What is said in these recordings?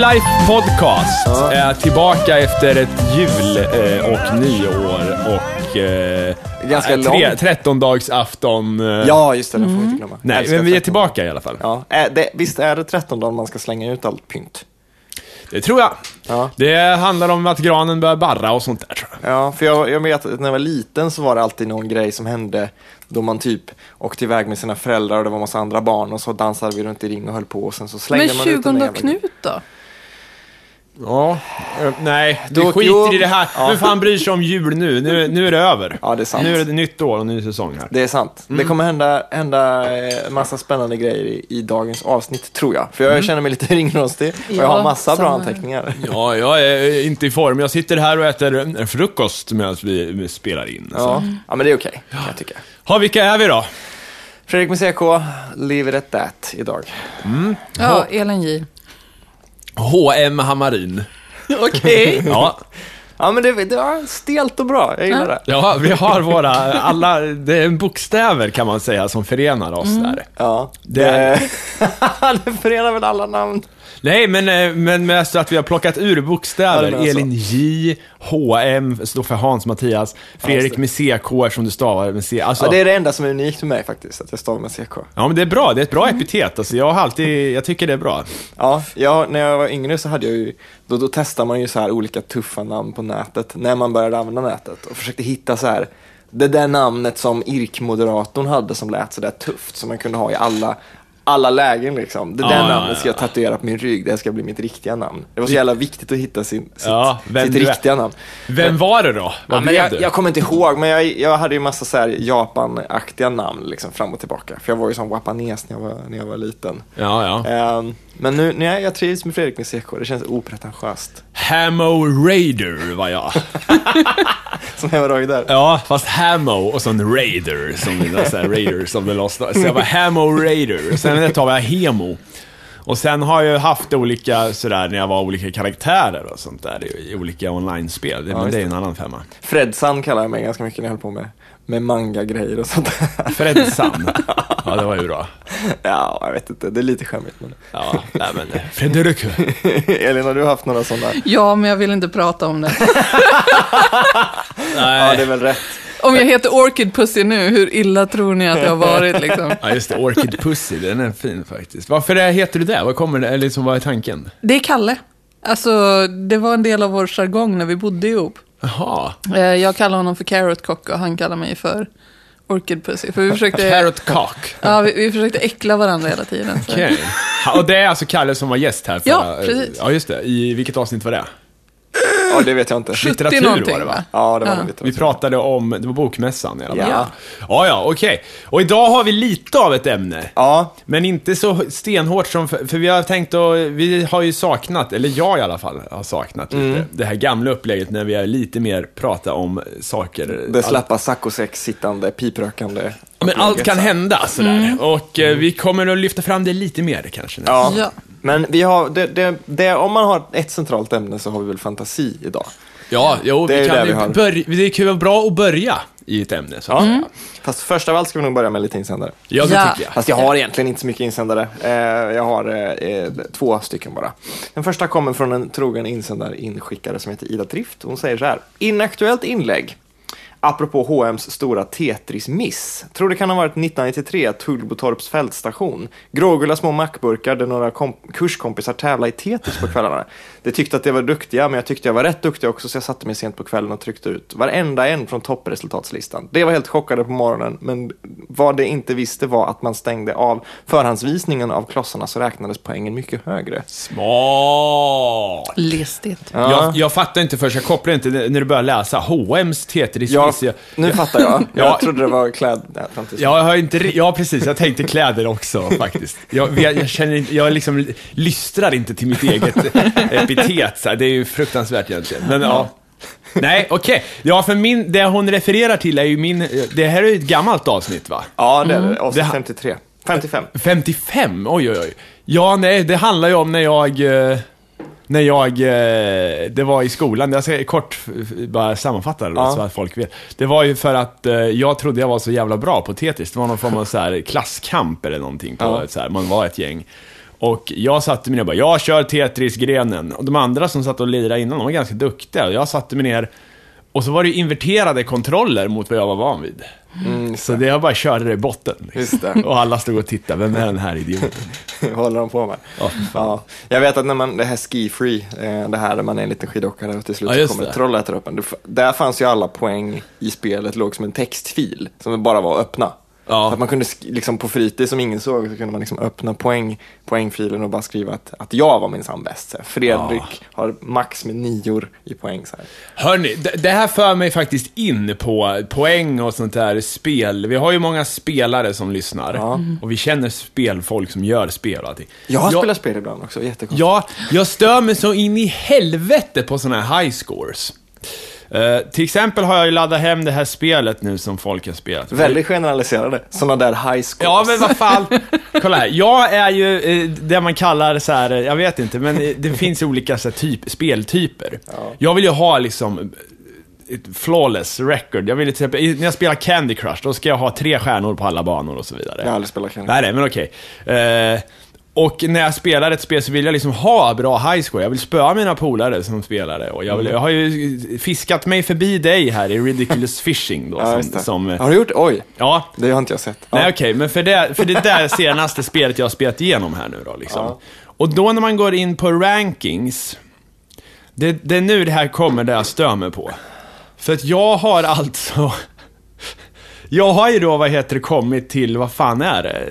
Superlife Podcast är tillbaka efter ett jul eh, och nyår och eh, Ganska eh, tre, lång. 13 dags afton. Eh, Ja, just det, det får vi inte glömma. Nej, men vi är 13. tillbaka i alla fall. Ja, äh, det, visst är det 13 dagar man ska slänga ut allt pynt? Det tror jag. Ja. Det handlar om att granen börjar barra och sånt där tror jag. Ja, för jag, jag vet att när jag var liten så var det alltid någon grej som hände då man typ åkte iväg med sina föräldrar och det var massa andra barn och så dansade vi runt i ring och höll på och sen så slängde Men man ut den 20 och jävla- Knut då? Ja, eh, nej, du Då- skiter jo. i det här. Ja. Vem fan bryr sig om jul nu? Nu, nu är det över. Ja, det är sant. Nu är det nytt år och ny säsong här. Det är sant. Mm. Det kommer hända, hända eh, massa spännande grejer i, i dagens avsnitt, tror jag. För jag Mm. känner mig lite ringrostig och jag Ja, har massa bra anteckningar. Ja, jag är inte i form. Jag sitter här och äter frukost medan vi spelar in. Så. Ja, ja men det är okej, kan jag tycka. Ha, vilka är vi då? Fredrik med CK, leave it at that idag. Ja, Elin J. H.M. Hammarin. Okej. Ja, Ja, men det, det var stelt och bra. Jag gillar det. ja, vi har våra, alla, det är bokstäver kan man säga som förenar oss där. Ja, Det det förenar väl alla namn. Nej, men, eh, men mest att vi har plockat ur Ja, bokstäver. det menar jag så. Elin J, H.M. står för Hans Mattias, Fredrik med CK som du stavar med C. Alltså, Ja, det är det enda som är unikt för mig faktiskt, att jag stavar med CK. Ja, men det är bra. Det är ett bra epitet. Alltså, jag har alltid, jag tycker det är bra. Ja, jag, när jag var yngre så hade jag ju, då, då testar man ju så här olika tuffa namn på nätet, när man började använda nätet och försökte hitta så här, det där namnet som IRK-moderatorn hade som lät så där tufft, som man kunde ha i alla, alla lägen liksom. Det där Ja, namnet ska jag tatuera på min rygg, det ska bli mitt riktiga namn. Det var så jävla viktigt att hitta sin, sitt, Ja, sitt riktiga namn. Vem var det då? Vad Ja, men jag, jag kommer inte ihåg, men jag, jag hade ju massa så här Japan-aktiga namn liksom fram och tillbaka. För jag var ju som wapanes när jag var, när jag var liten. Ja, ja. Ehm, men nu, nu jag, trivs med Fredrik med CK, det känns opretentiöst. Hamo Raider var jag. Som hemorrojd där. Ja, fast Hamo och så en Raider, som det här, Raider som det lossnade. Så jag var Hamo Raider, sen ett tag var jag Hemo. Och sen har jag haft olika, sådär, när jag var olika karaktärer och sånt där i, olika online-spel. Det, men just det är en annan femma. Fredsan kallar jag mig ganska mycket när jag höll på med, med manga-grejer och sånt där. Fredsan. Ja, det var ju bra. ja, jag vet inte, det är lite skämmigt. Men... Ja, nej men Fredrik. Elin, har du haft några sådana? Ja, men jag vill inte prata om det. Ja, det är väl rätt. Om jag heter Orchid Pussy nu, hur illa tror ni att jag har varit liksom? Ja, just det. Orchid Pussy, den är fin faktiskt. Varför heter du det? Vad kommer det, eller liksom, vad är tanken? Det är Kalle. Alltså, det var en del av vår jargong när vi bodde ihop. Jaha. Eh, Jag kallar honom för Carrot Cock och han kallar mig för Orchid Pussy. För vi försökte, Carrot Cock. ja, vi, vi försökte äckla varandra hela tiden. Okej. Ja, Och det är alltså Kalle som var gäst här förra... Ja, precis. Ja, just det. I vilket avsnitt var det? Ja, det vet jag inte. 70 Litteratur var det, va? Ja, det var Ja. lite. Vi pratade om, det var bokmässan i alla fall. Ja. Ja, ja, okej. Och idag har vi lite av ett ämne. Ja, Men inte så stenhårt som, för, för vi har tänkt att, vi har ju saknat, eller jag i alla fall har saknat lite, Mm. det här gamla upplägget när vi är lite mer prata om saker. det slappa saccosex sittande, piprökande. Men allt kan hända sådär. Mm. Och eh, vi kommer att lyfta fram det lite mer kanske. Ja. Ja. Men vi har, det, det, det, om man har ett centralt ämne så har vi väl fantasi idag. Ja, jo, Det är vi kan vi har. börja, det kan vara bra att börja i ett ämne. Så. Ja. säga. Fast först av allt ska vi nog börja med lite insändare. ja, det Ja. tycker jag. Fast jag har egentligen inte så mycket insändare. Eh, jag har eh, eh, två stycken bara. Den första kommer från en trogen insändare inskickare som heter Ida Trift. Hon säger så här. Inaktuellt inlägg. Apropå H&M's stora Tetris-miss. Tror det kan ha varit 1993, Tullbotorps fältstation. Grågula små mackburkar där några kom- kurskompisar tävlade i Tetris på kvällarna. De tyckte att de var duktiga, men jag tyckte jag var rätt duktig också, så jag satte mig sent på kvällen och tryckte ut varenda en från toppresultatslistan. Det var helt chockade på morgonen, men vad de inte visste var att man stängde av förhandsvisningen av klossarna så räknades poängen mycket högre. Smart! Listigt. Jag, jag fattar inte först, jag kopplar inte när du börjar läsa H&M's Tetris. Ja, jag, nu fattar jag. Jag Ja. trodde det var kläd... Nej, fram tills- jag har inte, ja, precis, jag tänkte kläder också faktiskt. Jag, jag, jag känner jag liksom lystrar inte till mitt eget epitet, så det är ju fruktansvärt egentligen. Men ja. Nej, okej. Ja, för min, det hon refererar till är ju min, det här är ju ett gammalt avsnitt va? Ja, det är. Det Avsnitt ha- 53. 55. 55? Oj, oj, oj. Ja, nej, det handlar ju om när jag... När jag... eh, Det var i skolan, jag ska kort eh, bara sammanfatta det då, Ja. så att folk vet. Det var ju för att eh, jag trodde jag var så jävla bra på Tetris. Det var någon form av så här klasskamp eller någonting. På, Ja. så här, man var ett gäng. Och jag satte mig ner och bara, jag kör Tetris-grenen. Och de andra som satt och lirade innan, de var ganska duktiga. Jag satte mig ner, och så var det inverterade kontroller mot vad jag var van vid. Mm, Så det jag bara körde det i botten. Liksom. Och alla stod och tittade, vem är den här idioten? Vad håller de på med? Fan. Ja, jag vet att när man, det här ski free, eh, det här där man är en liten skidåkare och till slut Ja, kommer det. troll och äter upp en. Det f- Där fanns ju alla poäng i spelet, låg som en textfil som bara var öppna. Ja. Att man kunde, liksom på fritid som ingen såg, så kunde man liksom öppna poäng, poängfilen och bara skriva att, att jag var minsann bäst. Så här, Fredrik har max med nior i poäng. Så här. Hörni, det, här för mig faktiskt in på poäng och sånt där spel. Vi har ju många spelare som lyssnar. Ja. Och vi känner spelfolk som gör spel och allting. Jag Jag- spelat spel ibland också, jättekonstigt. Ja, jag stör mig så in i helvete på såna här high scores. Eh, till exempel har jag ju laddat hem det här spelet nu som folk har spelat. Väldigt generaliserade, sådana där high scores. Ja, men vad fan. Kolla här. Jag är ju eh, det man kallar så här, jag vet inte, men eh, det finns olika så här, typ, speltyper. Ja. Jag vill ju ha liksom eh, ett flawless record. Jag vill ju till exempel, när jag spelar Candy Crush, då ska jag ha tre stjärnor på alla banor och så vidare. Jag har aldrig spelat Candy Nej, nej, men okej. Eh, och när jag spelar ett spel så vill jag liksom ha bra high score. Jag vill spöa mina polare som spelare. Och jag, Mm. vill, jag har ju fiskat mig förbi dig här i Ridiculous Fishing då. Ja, som, det. som, Har du gjort det? Oj, ja, det har inte jag sett. Ja. Nej, okej, men för det, för det där senaste spelet jag har spelat igenom här nu då, liksom. Ja. Och då när man går in på rankings, det, det är nu det här kommer där jag stör mig på. För att jag har alltså... Jag har ju då, vad heter det, kommit till, vad fan är det?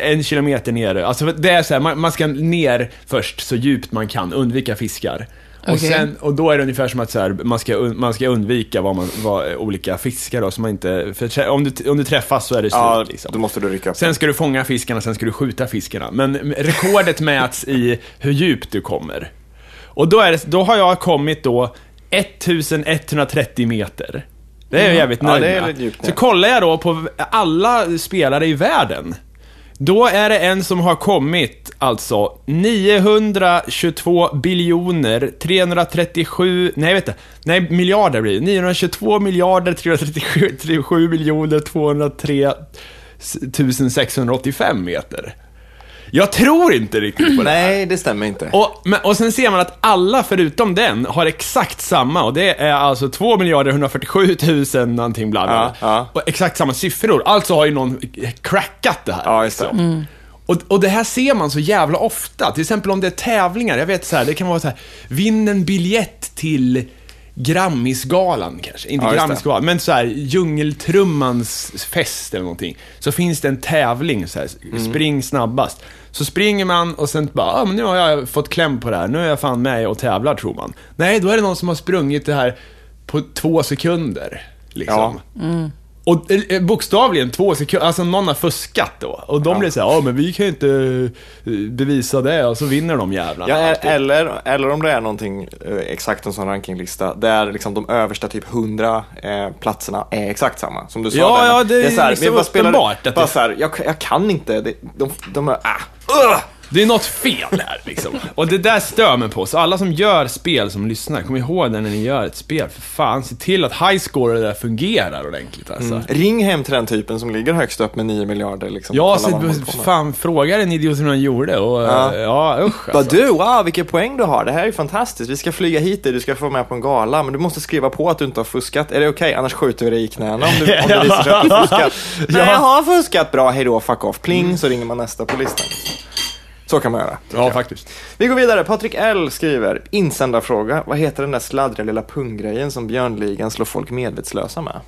En kilometer ner. Alltså det är så här, man, man ska ner först så djupt man kan, undvika fiskar. Och, Okej. sen, och då är det ungefär som att så här, man, ska, man ska undvika vad man, vad, olika fiskar då, så man inte... För om du, om du träffas så är det slut Ja, liksom. då måste du rycka upp. Sen ska du fånga fiskarna, sen ska du skjuta fiskarna. Men rekordet mäts i hur djupt du kommer. Och då, är det, då har jag kommit då 1130 meter. Det är jag jävligt Ja, nöjd det är med. djupt, Så ja. kollar jag då på alla spelare i världen. Då är det en som har kommit, alltså, 922 biljoner 337, nej vet du, nej miljarder blir det. 922 miljarder 337 37 miljoner 203 685 meter. Jag tror inte riktigt på det här. Nej, det stämmer inte. Och, men, och sen ser man att alla förutom den har exakt samma och det är alltså 2 miljarder 147 000 någonting bla bla. Ja, ja. Och exakt samma siffror. Alltså har ju någon crackat det här. Ja, just det. liksom. Och, och det här ser man så jävla ofta. Till exempel om det är tävlingar. Jag vet så här, det kan vara så här, vinn en biljett till Grammisgalan kanske. Inte Ja. Grammisgalan, men så här Djungeltrummans fest eller någonting. Så finns det en tävling så här, Mm. spring snabbast. Så springer man och sen bara, ah, men nu har jag fått kläm på det här, nu är jag fan med och tävlar tror man. Nej, då är det någon som har sprungit det här på två sekunder. Liksom. Och eh, bokstavligen två sekunder, alltså någon har fuskat då. Och de blir så här, ja men vi kan ju inte eh, bevisa det, och så vinner de jävlarna. Ja, alltid. eller, eller om det är någonting, eh, exakt en sån rankinglista, där liksom de översta typ 100 eh, platserna är exakt samma. Som du sa. Ja, där, ja, det är så här, så vi bara spelar- uppenbart att bara det- så här, jag, jag kan inte, det, de, de är, ah, ugh! Det är något fel här liksom. Och det där stör mig på. Så alla som gör spel som lyssnar, kom ihåg det när ni gör ett spel. För fan, se till att high score där fungerar ordentligt alltså. Mm. Ring hem till den typen som ligger högst upp med 9 miljarder. Liksom, Ja, så, fan, fråga den idiot som han gjorde och Ja. ja, ja usch Bara alltså. du, wow vilken poäng du har, det här är fantastiskt. Vi ska flyga hit dig, du ska få vara med på en gala, men du måste skriva på att du inte har fuskat. Är det okej? Annars skjuter vi dig i knäna om, du, om det visar sig att du har fuskat. Nej, jag har fuskat. Bra, hejdå, fuck off. Pling, så ringer man nästa på listan. Så kan man göra. Ja, faktiskt. Vi går vidare. Patrik L skriver, insändarfråga. Vad heter den där sladdriga lilla punggrejen som Björnligan slår folk medvetslösa med?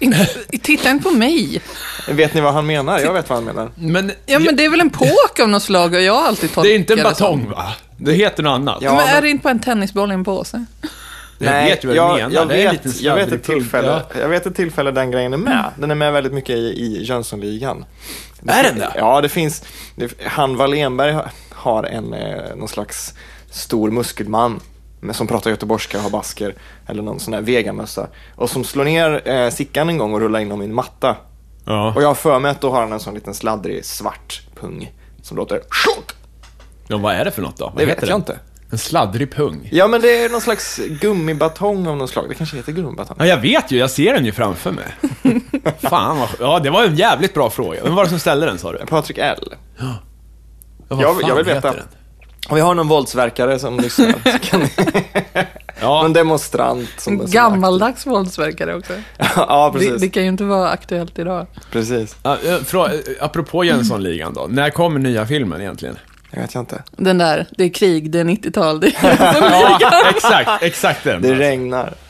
Titta inte på mig. Vet ni vad han menar? Jag vet vad han menar. Men, Ja, men det är väl en påk av något slag och jag har alltid tolkat det är inte en som. batong va? Det heter något annat. Ja, men är men- det inte på en tennisboll i en påse? Jag vet ju vad jag, menar. Jag är vet, jag vet ett tillfälle, jag vet ett tillfälle den grejen är med. Den är med väldigt mycket i, i Jönssonligan. Är den det? Ja, det finns. Det, han Wallenberg har- har en, eh, någon slags stor muskelman som pratar göteborgska, har basker eller någon sån här vegamössa. Och som slår ner eh, Sickan en gång och rullar in dem i en matta. Ja. Och jag har för mig att då har han en sån liten sladdrig svart pung som låter ja, vad är det för något då? Vad Det heter vet jag inte. En sladdrig pung. Ja, men det är någon slags gummibatong av något slag. Det kanske heter gummibatong. Ja, jag vet ju, jag ser den ju framför mig. Fan vad Ja, det var en jävligt bra fråga. Vem var det som ställde den sa du? Patrik L. Ja, vad Jag- jag vill veta. den? Om vi har någon våldsverkare som lyssnar, så kan ni... Ja, Någon demonstrant som... som Gammaldags våldsverkare också. ja, Det, precis. det kan ju inte vara aktuellt idag. Precis. Ja, frå- eh, apropå Jönssonligan då, när kommer nya filmen egentligen? Jag vet jag inte. Den där, det är krig, det är 90-tal, det är Ja, exakt, exakt den. Det regnar.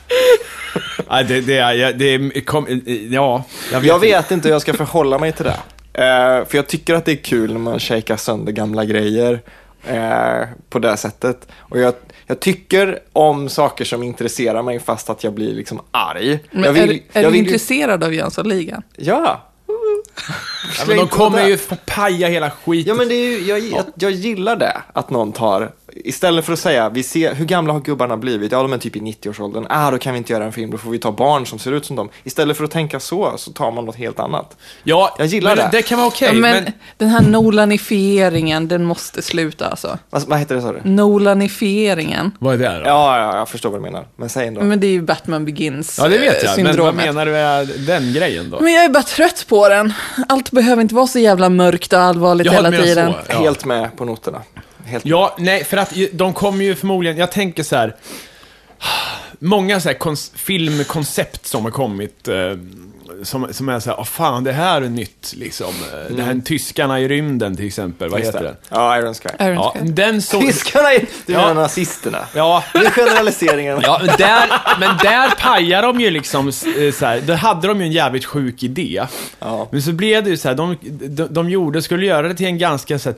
Ja, det, det, är- ja, det, är- kom, ja, jag vet. Jag vet inte hur jag ska förhålla mig till det. Eh, för jag tycker att det är kul när man shakar sönder gamla grejer eh, på det sättet. Och jag, jag tycker om saker som intresserar mig fast att jag blir liksom arg. Men jag är, är jag du vill intresserad av Jönssonligan? Ja. Ja, men de kommer ju paja hela skiten. Ja, men det är ju, jag, jag, jag gillar det, att någon tar, istället för att säga, vi ser, hur gamla har gubbarna blivit? Ja, de är typ i 90-årsåldern. Ah, då kan vi inte göra en film, då får vi ta barn som ser ut som dem. Istället för att tänka så, så tar man något helt annat. ja, jag gillar men det. Det kan vara okej, ja, men, men... den här Nolanifieringen, den måste sluta alltså. Vad, vad heter det, sa du? Nolanifieringen. Vad är det då? Ja, ja, jag förstår vad du menar. Men säg ändå. Men det är ju Batman Begins Ja, det vet jag. Men vad syndromet. menar du med den grejen då? Men jag är bara trött på den. Allt behöver inte vara så jävla mörkt och allvarligt Jaha, hela tiden. så, ja. Helt med på noterna. Helt Ja, nej, för att de kommer ju förmodligen, jag tänker så här. Många så här filmkoncept som har kommit, eh, som, som är så här, oh, fan det här är nytt liksom. Eh, Det här Tyskarna i rymden till exempel, vad Just heter det. den? Ja, Iron Sky. Iron Ja, Sky. den så... Tyskarna, är- du Ja. menar nazisterna? Ja, Det är generaliseringen. Ja, men där, men där pajar de ju liksom, eh, så här, då hade de ju en jävligt sjuk idé. Ja. Men så blev det ju så här, de, de, de gjorde, skulle göra det till en ganska så här,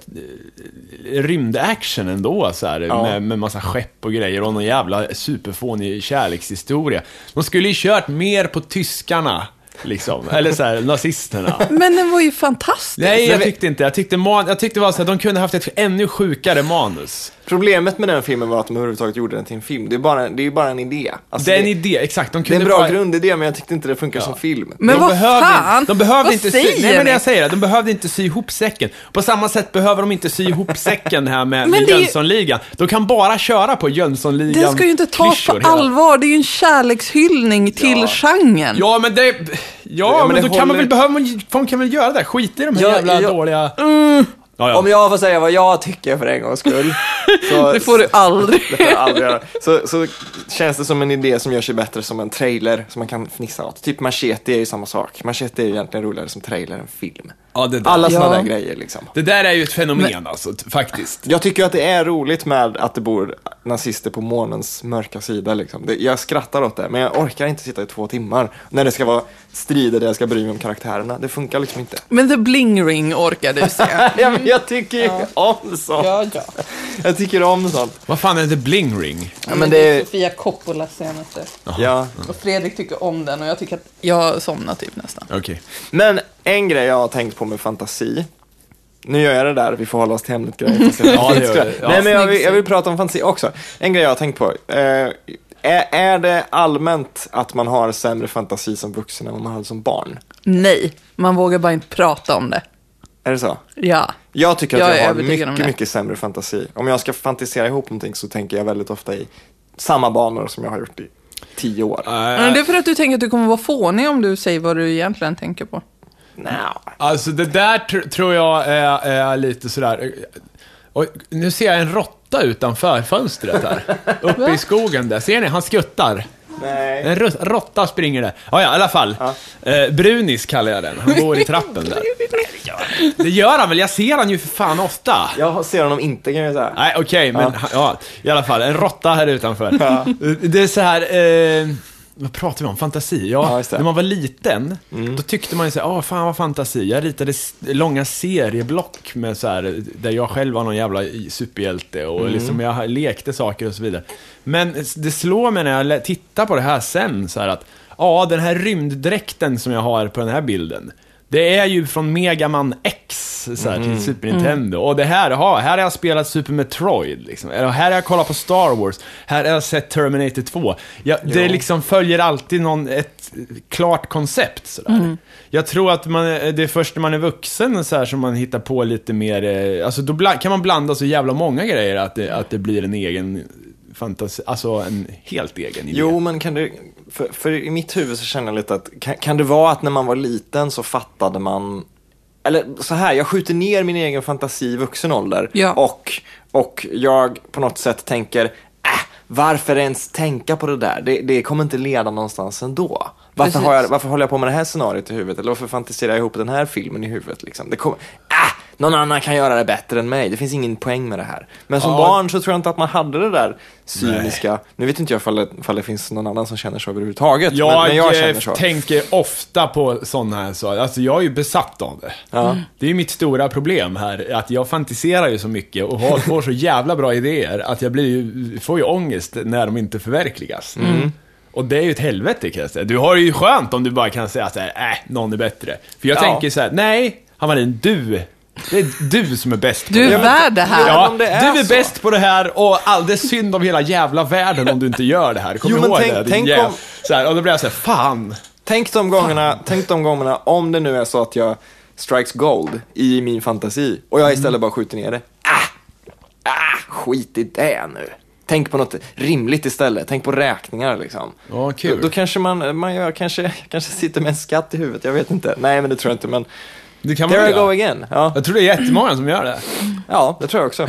eh, rymdaction ändå, så här, Ja. med, med massa skepp och grejer och någon jävla superfånig kärlekshistoria. De skulle ju kört mer på tyskarna, liksom, eller så här, nazisterna. Men den var ju fantastisk. Nej, jag tyckte inte. Jag tyckte, man, jag tyckte var så att de kunde haft ett ännu sjukare manus. Problemet med den filmen var att de överhuvudtaget gjorde den till en film. Det är bara, det är bara en idé. Alltså, det är en det, idé, exakt. De det är en bra bara... grundidé, men jag tyckte inte det funkar som film. Men de vad behövde, fan? De behövde Vad inte sy, säger nej men jag säger det, de behövde inte sy ihop säcken. På samma sätt behöver de inte sy ihop säcken här med, med det Jönssonligan. De kan bara köra på Jönssonligan Den ska ju inte tas på hela- allvar. Det är ju en kärlekshyllning till Ja. genren. Ja men det, ja, Ja, men men, det då kan man håller- väl, behöver man, folk kan väl göra det. Skit i de här Ja, jävla ja. dåliga... Ja, ja. Om jag får säga vad jag tycker för en gångs skull. Så, Det får du aldrig. det får jag aldrig göra. Så, så känns det som en idé som gör sig bättre som en trailer som man kan fnissa åt. Typ Machete är ju samma sak. Machete är ju egentligen roligare som trailer än film. Ja, det, där. Alla sådana Ja. där grejer liksom. det där är ju ett fenomen alltså, t- faktiskt. Jag tycker att det är roligt med att det bor nazister på månens mörka sida. Liksom. Det, jag skrattar åt det, men jag orkar inte sitta i två timmar när det ska vara strider där jag ska bry mig om karaktärerna. Det funkar liksom inte. Men The Bling Ring orkar du se. ja, men jag tycker ju om sånt. ja. Jag tycker om sånt. Vad fan är det Bling Ring? Ja, men det, Sofia Coppolas senaste. ja. Och Fredrik tycker om den och jag tycker att jag somnar typ nästan. Okej. Men en grej jag har tänkt på med fantasi. Nu gör jag det där, vi får hålla oss till ämnet grejer. Ja, det gör vi. Ja. Nej, men jag vill, jag vill prata om fantasi också. En grej jag har tänkt på. Eh, är, är det allmänt att man har sämre fantasi som vuxen än vad man hade som barn? Nej, man vågar bara inte prata om det. Är det så? Ja. Jag tycker att Jag jag, har mycket, mycket sämre fantasi. Om jag ska fantisera ihop någonting så tänker jag väldigt ofta i samma banor som jag har gjort i tio år. Men det är för att du tänker att du kommer vara fånig om du säger vad du egentligen tänker på. Nja. Alltså det där tr- tror jag är, är lite sådär... Och nu ser jag en råtta utanför fönstret här. Uppe i skogen där. Ser ni? Han skuttar. Nej. En råtta springer där. Ja, ja, i alla fall. Eh, Brunis kallar jag den. Han går i trappen där. Det gör han väl? Jag ser han ju för fan ofta. Jag ser honom inte kan jag säga. Nej, okej, men Ja. ja. ja, i alla fall. En råtta här utanför. Ja. Det är så här... Eh, vad pratar vi om? Fantasi? Ja, Ja, när man var liten, då tyckte man ju så här, åh fan vad fantasi. Jag ritade långa serieblock med så här, där jag själv var någon jävla superhjälte och liksom jag lekte saker och så vidare. Men det slår mig när jag tittar på det här sen, så här att, ja, den här rymddräkten som jag har på den här bilden, det är ju från Megaman X NES, så här, till Super Nintendo. Och det här, aha, här har jag spelat Super Metroid, liksom. Eller här har jag kollat på Star Wars, här har jag sett Terminator 2. Ja, det liksom följer alltid någon, ett klart koncept, sådär. Jag tror att man, det är först när man är vuxen så här, som man hittar på lite mer, eh, alltså då kan man blanda så jävla många grejer att det, att det blir en egen fantasi, alltså en helt egen idé. Jo, men kan det, för, för i mitt huvud så känner jag lite att, kan, kan det vara att när man var liten så fattade man, eller så här, jag skjuter ner min egen fantasi i vuxen ålder Ja. och, och jag på något sätt tänker, äh, varför ens tänka på det där? Det, det kommer inte leda någonstans ändå. Varför, Precis. har jag, varför håller jag på med det här scenariot i huvudet? Eller varför fantiserar jag ihop den här filmen i huvudet? Liksom? Det kommer, äh, någon annan kan göra det bättre än mig. Det finns ingen poäng med det här. Men som Ja. barn så tror jag inte att man hade det där cyniska. Nu vet inte jag ifall det, ifall det finns någon annan som känner så överhuvudtaget. Jag, men, men jag eh, känner så. tänker ofta på sådana här saker. Alltså jag är ju besatt av det. Ja. Det är ju mitt stora problem här, att jag fantiserar ju så mycket och har, får så jävla bra idéer att jag blir ju, får ju ångest när de inte förverkligas. Mm. Och det är ju ett helvete kan jag säga. Du har det ju skönt om du bara kan säga såhär, äh, någon är bättre. För jag Ja. tänker så här: nej, Hamarin, du, det är du som är bäst på Du det. är värd det här. Ja, om det är du är så. bäst på det här och all, det är synd om hela jävla världen om du inte gör det här. Kom Jo, men ihåg tänk- det, tänk jäv- om- så här, Och då blir jag såhär, fan. Tänk de gångerna, tänk de gångerna om det nu är så att jag strikes gold i min fantasi och jag istället bara skjuter ner det. Ah, ah, skit i det nu. Tänk på något rimligt istället. Tänk på räkningar liksom. Ja, kul. Då, då kanske man, man gör, kanske, kanske sitter med en skatt i huvudet. Jag vet inte. Nej, men det tror jag inte. Men Det kan man there I go göra. again. Ja, Jag tror det är jättemånga som gör det. ja det tror jag också.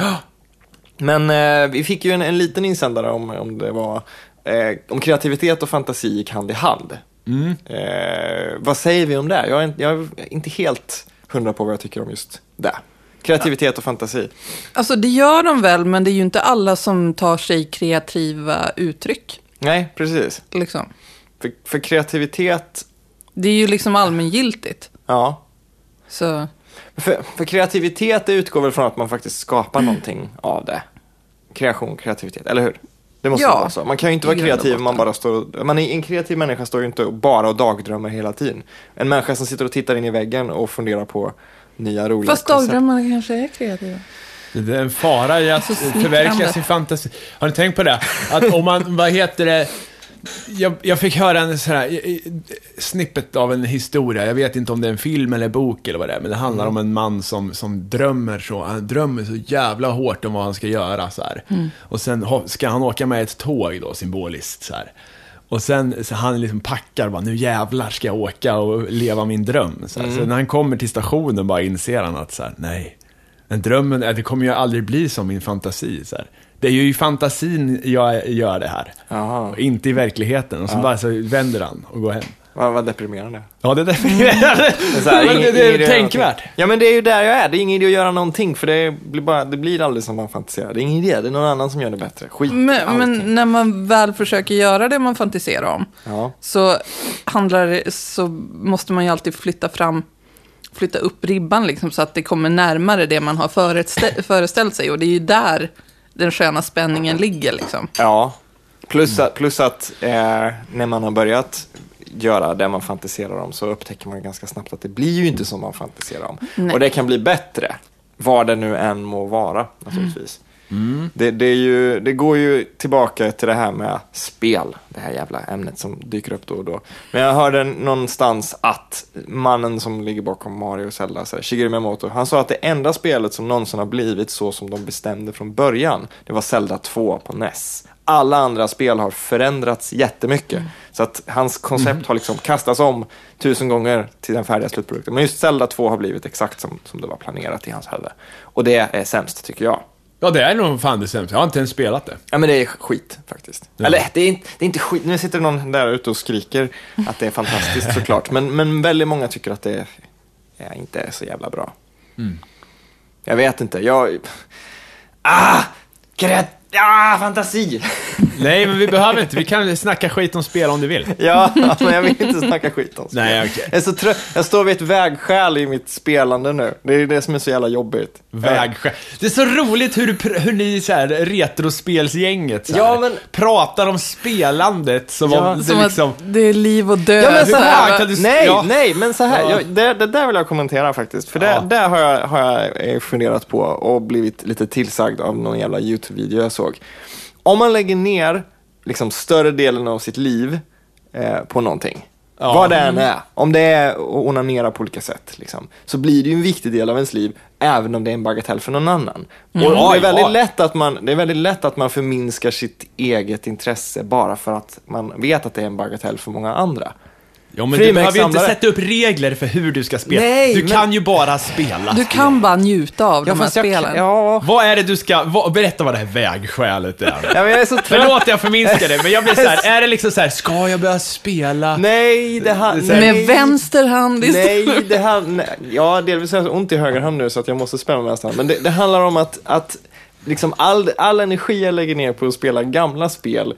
Men eh, vi fick ju en, en liten insändare om, om det var eh, om kreativitet och fantasi gick hand i hand. Mm. Eh, vad säger vi om det? Jag är, inte- jag är inte helt hundra på vad jag tycker om just det. Kreativitet och fantasi. Alltså det gör de väl, men det är ju inte alla som tar sig kreativa uttryck. Nej, precis. Liksom. För, för kreativitet, Det är ju liksom allmängiltigt. ja. Så För, för kreativitet utgår väl från att man faktiskt skapar någonting av det. Kreation, kreativitet, eller hur? Det måste Ja, vara så. Man kan ju inte vara kreativ om man bara står och, man är, En kreativ människa står ju inte bara och dagdrömmer hela tiden. En människa som sitter och tittar in i väggen och funderar på nya roliga Fast dagdrömmarna kanske är kreativa. Det är en fara i att Så smickrande. förverkliga sin fantasi. Har ni tänkt på det? Att om man, vad heter det? Jag, jag fick höra en sån här snippet av en historia. Jag vet inte om det är en film eller bok eller vad det är. Men det handlar om en man som, som drömmer så. Han drömmer så jävla hårt om vad han ska göra så här. Och sen ska han åka med ett tåg då, symboliskt så här. Och sen så han liksom packar bara, nu jävlar ska jag åka och leva min dröm. Så, här. så när han kommer till stationen bara inser han att så här, nej. Men drömmen, det kommer ju aldrig bli som min fantasi. Så här. Det är ju i fantasin jag gör det här. Och inte i verkligheten. Och så bara så vänder han och går hem. Vad, vad deprimerande. Ja, det är deprimerande. Men så här, Men ingen- det, är göra tänkvärt. Ja men det är ju där jag är, det är ingen idé att göra någonting för det blir, bara, det blir aldrig som man fantiserar. Det är ingen idé, det är någon annan som gör det bättre. Skit Men, men när man väl försöker göra det man fantiserar om, Ja. så, handlar det, så måste man ju alltid flytta fram, flytta upp ribban liksom, så att det kommer närmare det man har föreställ, föreställt sig. Och det är ju där den sköna spänningen ligger. Liksom. Ja, plus att, plus att eh, när man har börjat göra det man fantiserar om så upptäcker man ganska snabbt att det blir ju inte som man fantiserar om. Nej. Och det kan bli bättre, vad det nu än må vara naturligtvis. Det, det, är ju, det går ju tillbaka till det här med spel, det här jävla ämnet som dyker upp då och då. Men jag hörde någonstans att mannen som ligger bakom Mario och Zelda, så här, Shigeru Miyamoto, han sa att det enda spelet som någonsin har blivit så som de bestämde från början, det var Zelda 2 på NES. Alla andra spel har förändrats jättemycket. Så att hans koncept har liksom kastats om tusen gånger till den färdiga slutprodukten. Men just Zelda 2 har blivit exakt som, som det var planerat i hans huvud. Och det är sämst tycker jag. Ja, det är nog fan det sämsta. Jag har inte ens spelat det. Ja men det är skit faktiskt. Ja. Eller det är, inte, det är inte skit, nu sitter någon där ute och skriker att det är fantastiskt såklart. Men, men väldigt många tycker att det är, inte är så jävla bra. Jag vet inte, jag... Ah! Kreat... Ah, fantasi! Nej, men vi behöver inte. Vi kan snacka skit om spel om du vill. Ja, men jag vill inte snacka skit om spel. Nej, okej. Jag, är så trött. jag står vid ett vägskäl i mitt spelande nu. Det är det som är så jävla jobbigt. Vägskäl. Det är så roligt hur, hur ni så här, retrospelsgänget så här, Ja, men- pratar om spelandet som Ja, om det Som liksom... att det är liv och död. Ja, men så här, du- nej, ja. nej, men så här. Ja. Jag, det, det där vill jag kommentera faktiskt. För det, Ja. där har jag, har jag eh, funderat på och blivit lite tillsagd av någon jävla YouTube-video jag såg. Om man lägger ner liksom, större delen av sitt liv eh, på någonting, Ja. vad det än är, om det är att onanera på olika sätt, liksom, så blir det ju en viktig del av ens liv, även om det är en bagatell för någon annan. Och Ja, det, är väldigt lätt att man, det är väldigt lätt att man förminskar sitt eget intresse bara för att man vet att det är en bagatell för många andra. Ja, men du behöver ju inte sätta upp regler för hur du ska spela. Nej, du men- kan ju bara spela. Du kan bara njuta av de här fast jag- spelen. Ja, Vad är det du ska... Vad, berätta vad det här vägskälet är. ja, men jag är så trött. Förlåt jag förminskar det, men jag blir så här, är det liksom så här, ska jag börja spela? Nej, det här... Är Med nej, vänster hand istället. Nej, det här... Nej. Ja, delvis har jag ont i höger hand nu så att jag måste spela med vänster hand. Men det, det handlar om att, att liksom all, all energi jag lägger ner på att spela gamla spel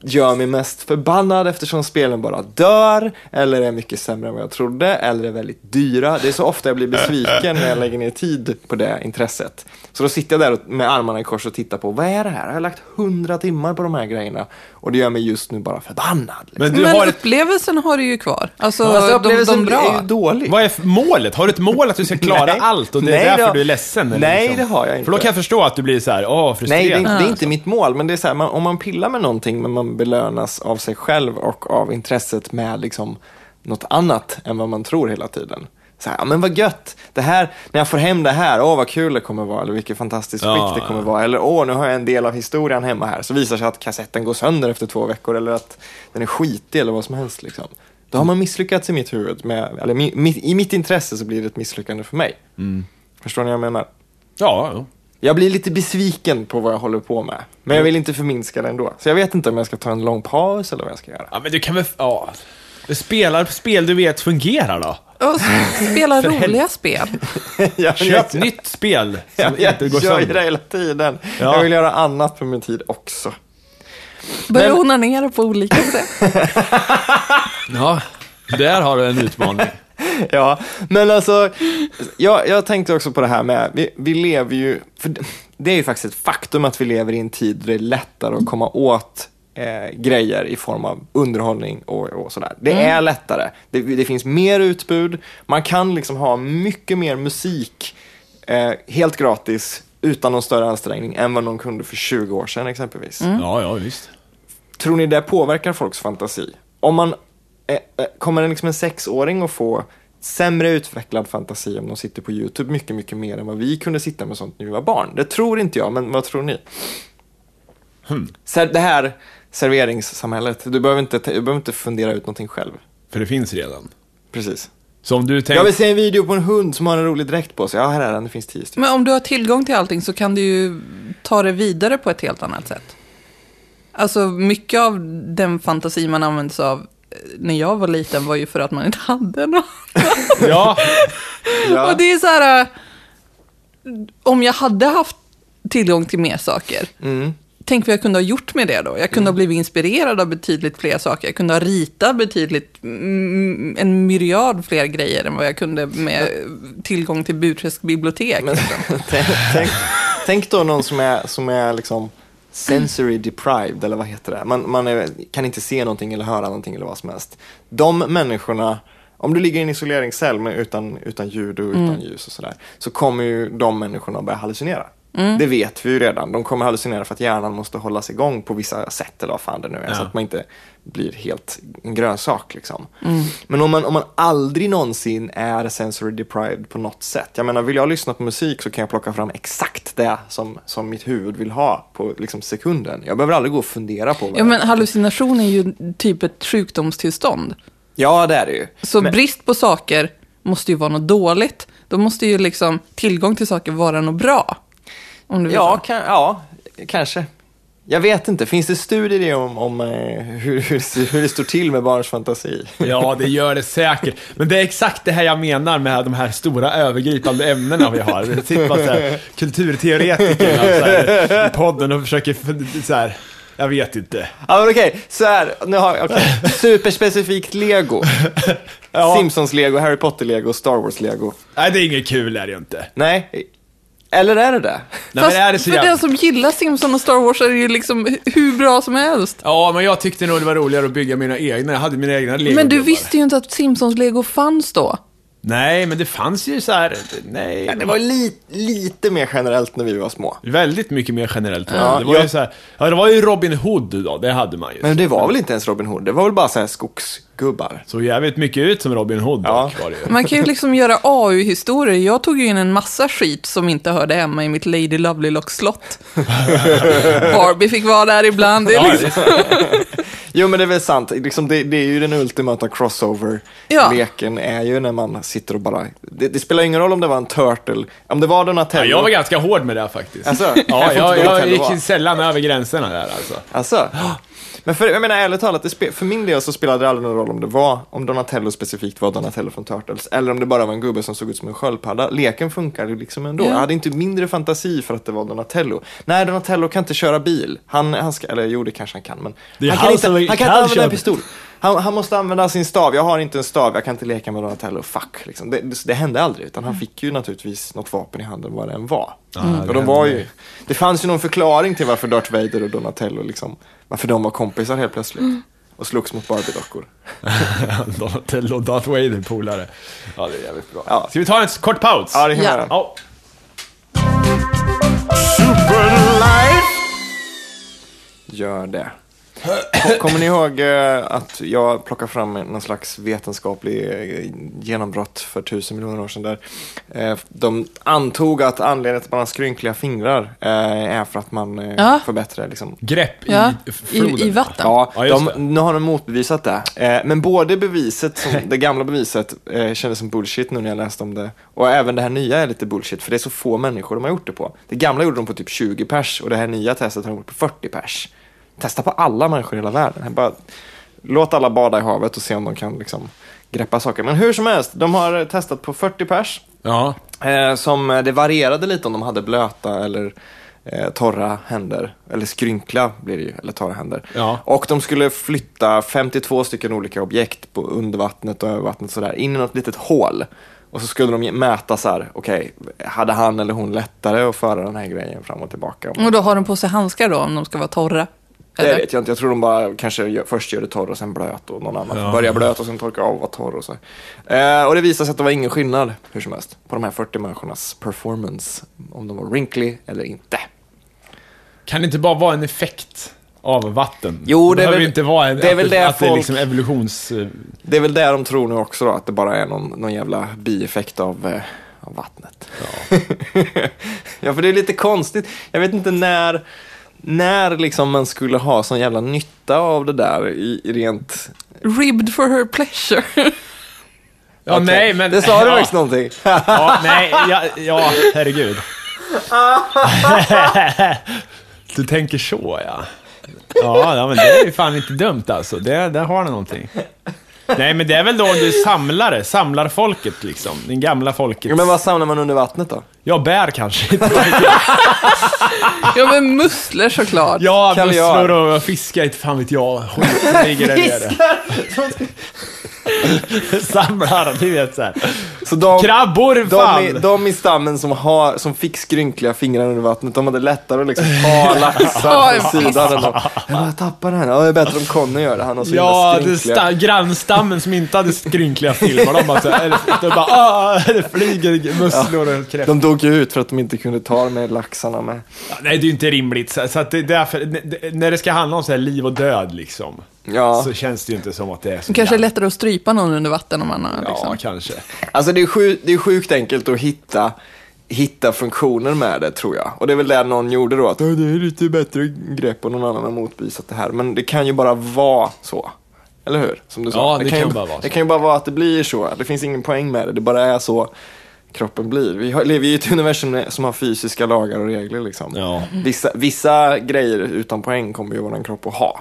gör mig mest förbannad eftersom spelen bara dör, eller är mycket sämre än vad jag trodde, eller är väldigt dyra. Det är så ofta jag blir besviken när jag lägger ner tid på det intresset. Så då sitter jag där med armarna i kors och tittar på, vad är det här? Jag har lagt hundra timmar på de här grejerna och det gör mig just nu bara förbannad. Liksom. Men du Men har ett... upplevelsen har du ju kvar. Alltså, Fast de, upplevelsen de är bra. ju dålig. Vad är målet? Har du ett mål att du ska klara Nej. allt och det är Nej, därför har- du är ledsen? eller Nej, liksom? det har jag inte. För då kan jag förstå att du blir så här, åh, frustrerad. Nej, det är, inte, det är Ja. inte mitt mål, men det är så här, man, om man pillar med någonting men man belönas av sig själv och av intresset med liksom något annat än vad man tror hela tiden. Så här, ja, men vad gött, det här, när jag får hem det här, åh vad kul det kommer vara, eller vilket fantastiskt Ja, skick det kommer vara, eller åh nu har jag en del av historien hemma här, så visar sig att kassetten går sönder efter två veckor, eller att den är skitig eller vad som helst. Liksom. Då har man misslyckats i mitt huvud, med, eller mi, mitt, i mitt intresse så blir det ett misslyckande för mig. Förstår ni vad jag menar? Ja, ja. Jag blir lite besviken på vad jag håller på med. Men jag vill inte förminska det ändå. Så jag vet inte om jag ska ta en lång paus eller vad jag ska göra. ja, men du kan väl... Ja. Spelar spel du vet fungerar då? Och spela roliga spel. jag, Köp nytt spel som Jag, jag inte går gör ju sönder. det hela tiden. Ja. Jag vill göra annat på min tid också. Börja Men- onanera på olika sätt. Ja, där har du en utmaning. Ja, men alltså, jag, jag tänkte också på det här med, vi, vi lever ju, det är ju faktiskt ett faktum att vi lever i en tid där det är lättare att komma åt eh, grejer i form av underhållning och, och sådär. Det är lättare. Det, det finns mer utbud, man kan liksom ha mycket mer musik eh, helt gratis utan någon större ansträngning än vad någon kunde för 20 år sedan exempelvis. Ja, ja, visst. Tror ni det påverkar folks fantasi? Om man, eh, eh, kommer en, liksom en sexåring att få sämre utvecklad fantasi om de sitter på YouTube mycket, mycket mer än vad vi kunde sitta med sånt när vi var barn? Det tror inte jag, men vad tror ni? Hmm. Så det här serveringssamhället, du behöver, inte, du behöver inte fundera ut någonting själv. För det finns redan. Precis. Så om du Jag tänker... vill se en video på en hund som har en rolig dräkt på sig. Ja, här är den, det finns tio stycken. Men om du har tillgång till allting så kan du ju ta det vidare på ett helt annat sätt. Alltså mycket av den fantasi man använde sig av eh, när jag var liten var ju för att man inte hade något. Ja, Ja. Och det är så här, eh, om jag hade haft tillgång till mer saker, Mm. Tänk vad jag kunde ha gjort med det då. Jag kunde ha blivit inspirerad av betydligt fler saker. Jag kunde ha ritat betydligt, mm, en myriad fler grejer än vad jag kunde med tillgång till Burträsk bibliotek. Men, tänk, tänk, tänk då någon som är, som är liksom sensory deprived, eller vad heter det? Man, man är, kan inte se någonting eller höra någonting eller vad som helst. De människorna, om du ligger i en isoleringscell utan, utan ljud och utan ljus och sådär, så kommer ju de människorna börja hallucinera. Det vet vi ju redan. De kommer hallucinera för att hjärnan måste hållas igång på vissa sätt, eller vad fan det nu är, så Ja. att man inte blir helt en grönsak. Liksom. Men om man, om man aldrig någonsin är sensory deprived på något sätt. Jag menar, vill jag lyssna på musik så kan jag plocka fram exakt det som, som mitt huvud vill ha på liksom, sekunden. Jag behöver aldrig gå och fundera på vad Ja, men hallucination är ju typ ett sjukdomstillstånd. Ja, det är det ju. Så Men- brist på saker måste ju vara något dåligt. Då måste ju liksom tillgång till saker vara något bra. Om du Ja, kan, ja, kanske. Jag vet inte, finns det studier om, om eh, hur, hur, hur det står till med barns fantasi? ja, det gör det säkert. Men det är exakt det här jag menar med de här stora övergripande ämnena vi har. Sitter bara så här, kulturteoretiker så här, i podden och försöker så här, Jag vet inte. Ja, men okej, så här, nu har jag, okej. Superspecifikt Lego. Ja. Simpsons-Lego, Harry Potter-Lego, Star Wars-Lego. Nej, det är inget kul är det ju inte. Nej, eller är det det? Nej, Fast men är det för jävla... den som gillar Simpson och Star Wars är det ju liksom hu- hur bra som helst. Ja, men jag tyckte nog det var roligare att bygga mina egna. Jag hade mina egna lego Men du visste ju inte att Simpsons-lego fanns då. Nej, men det fanns ju så här... Nej, Ja, det var li, lite mer generellt när vi var små. väldigt mycket mer generellt. Ja, det var ju jag- så här... Ja, det var ju Robin Hood då, det hade man ju. Men det var väl inte ens Robin Hood? Det var väl bara så här skogsgubbar? Såg jävligt mycket ut som Robin Hood Ja. dock, var det ju. Man kan ju liksom göra AU-historier. Jag tog ju in en massa skit som inte hörde hemma i mitt Lady Lovelocks slott. Barbie fick vara där ibland. Det är Ja, liksom... Jo, men det är väl sant. Liksom, det, det är ju den ultimata Ja. crossover-leken, är ju när man sitter och bara... Det, det spelar ingen roll om det var en turtle, om det var Ja, Donatello. jag var ganska hård med det faktiskt. Alltså, ja, jag jag, gick vara. ju sällan över gränserna där alltså. Alltså. Men för, jag menar ärligt talat, det spe, för min del så spelade det aldrig någon roll om det var, om Donatello specifikt var Donatello från Turtles, eller om det bara var en gubbe som såg ut som en sköldpadda. Leken funkade liksom ändå. Ja. Jag hade inte mindre fantasi för att det var Donatello. Nej, Donatello kan inte köra bil. Han, han ska, eller jo, det kanske han kan, men Det är han han kan inte, som han kan inte använda en pistol. Han, han måste använda sin stav. Jag har inte en stav, jag kan inte leka med Donatello. Fuck, liksom. det, det, det hände aldrig, utan han fick ju naturligtvis något vapen i handen, vad det än var. Mm. Och de var ju, det fanns ju någon förklaring till varför Darth Vader och Donatello, liksom, varför de var kompisar helt plötsligt. Och slogs mot Barbie-dockor. Donatello och Darth Vader polare. Ja, det är jävligt bra. Ja. Ska vi ta en kort paus? Ja, det kan man göra. Ja. Gör det. Kom- Kommer ni ihåg eh, att jag plockade fram någon slags vetenskaplig eh, genombrott för tusen miljoner år sedan där eh, de antog att anledningen till att man har skrynkliga fingrar är för att man Ja. förbättrar liksom, Grepp Ja, i i, floden. i vatten. Ja, de, nu har de motbevisat det. Men både beviset, som, det gamla beviset, kändes som bullshit nu när jag läste om det. Och även det här nya är lite bullshit, för det är så få människor de har gjort det på. Det gamla gjorde de på typ 20 pers och det här nya testet har de gjort på 40 pers. Testa på alla människor i hela världen. Bara, låt alla bada i havet och se om de kan liksom, greppa saker. Men hur som helst, de har testat på 40 pers. Ja. Eh, som eh, det varierade lite om de hade blöta eller eh, torra händer. Eller skrynkla blir det ju, eller torra händer. Ja. Och de skulle flytta 52 stycken olika objekt på under vattnet och över vattnet sådär, in i något litet hål. Och så skulle de mäta så här, okej, hade han eller hon lättare att föra den här grejen fram och tillbaka? Och då har de på sig handskar då, om de ska vara torra. Det Eller? vet jag inte, jag tror de bara kanske gör, först gör det torr och sen blöt och någon annan Ja. får börja blöt och sen torka av och vara torr och så. Eh, och det visade sig att det var ingen skillnad, hur som helst, på de här 40 människornas performance, om de var wrinkly eller inte. Kan det inte bara vara en effekt av vatten? Jo, det är behöver väl- inte vara en, det är väl att, det att det är folk- liksom evolutions... Det är väl det de tror nu också då, att det bara är någon, någon jävla bieffekt av, eh, av vattnet. Ja. för det är lite konstigt. Jag vet inte när, när liksom man skulle ha sån jävla nytta av det där i, i rent... Ribbed for her pleasure. Ja, Okej. nej, men... Det sa du ja, faktiskt någonting. Ja, nej, ja, ja, herregud. du tänker så, ja. Ja, ja, men det är ju fan inte dumt alltså. Det, där har du någonting. Nej, men det är väl då du samlare, samlar folket liksom. Den gamla folket. Ja, men vad samlar man under vattnet då? Ja, bär kanske. ja, men musslor såklart. Ja, Kaviar. musslor och fiska, inte fan vet jag. Skit ligger där nere. Samlar, du vet såhär. Så de, Krabbor, de, fan! i, de i stammen som, har, som fick skrynkliga fingrar under vattnet, de hade lättare att liksom ta laxar Ja, från sidan. än de, ja, jag tappar den. Ja, det är bättre om Conny gör det. Han har så Ja, himla det skrynkliga. sta- grannstammen som inte hade skrynkliga filmer, de bara såhär, de bara ah, det flyger musslor och kräftor. Dog ju ut för att de inte kunde ta de här laxarna med. Ja, nej, det är ju inte rimligt. Så, så att det, därför, det, när det ska handla om så här liv och död liksom, Ja, så känns det ju inte som att det är så Kanske är lättare att strypa någon under vatten om man har Ja, liksom. kanske. alltså det är, sjukt, det är sjukt enkelt att hitta, hitta funktioner med det tror jag. Och det är väl det någon gjorde då, att "Åh, det är lite bättre grepp och någon annan har motbevisat det här. Men det kan ju bara vara så. Eller hur? Som du sa. Ja, det kan ju, bara vara så. Det kan ju bara vara att det blir så. Det finns ingen poäng med det. Det bara är så kroppen blir. Vi har, lever ju i ett universum som har fysiska lagar och regler liksom. Ja. Vissa, vissa grejer utan poäng kommer ju vår kropp att ha.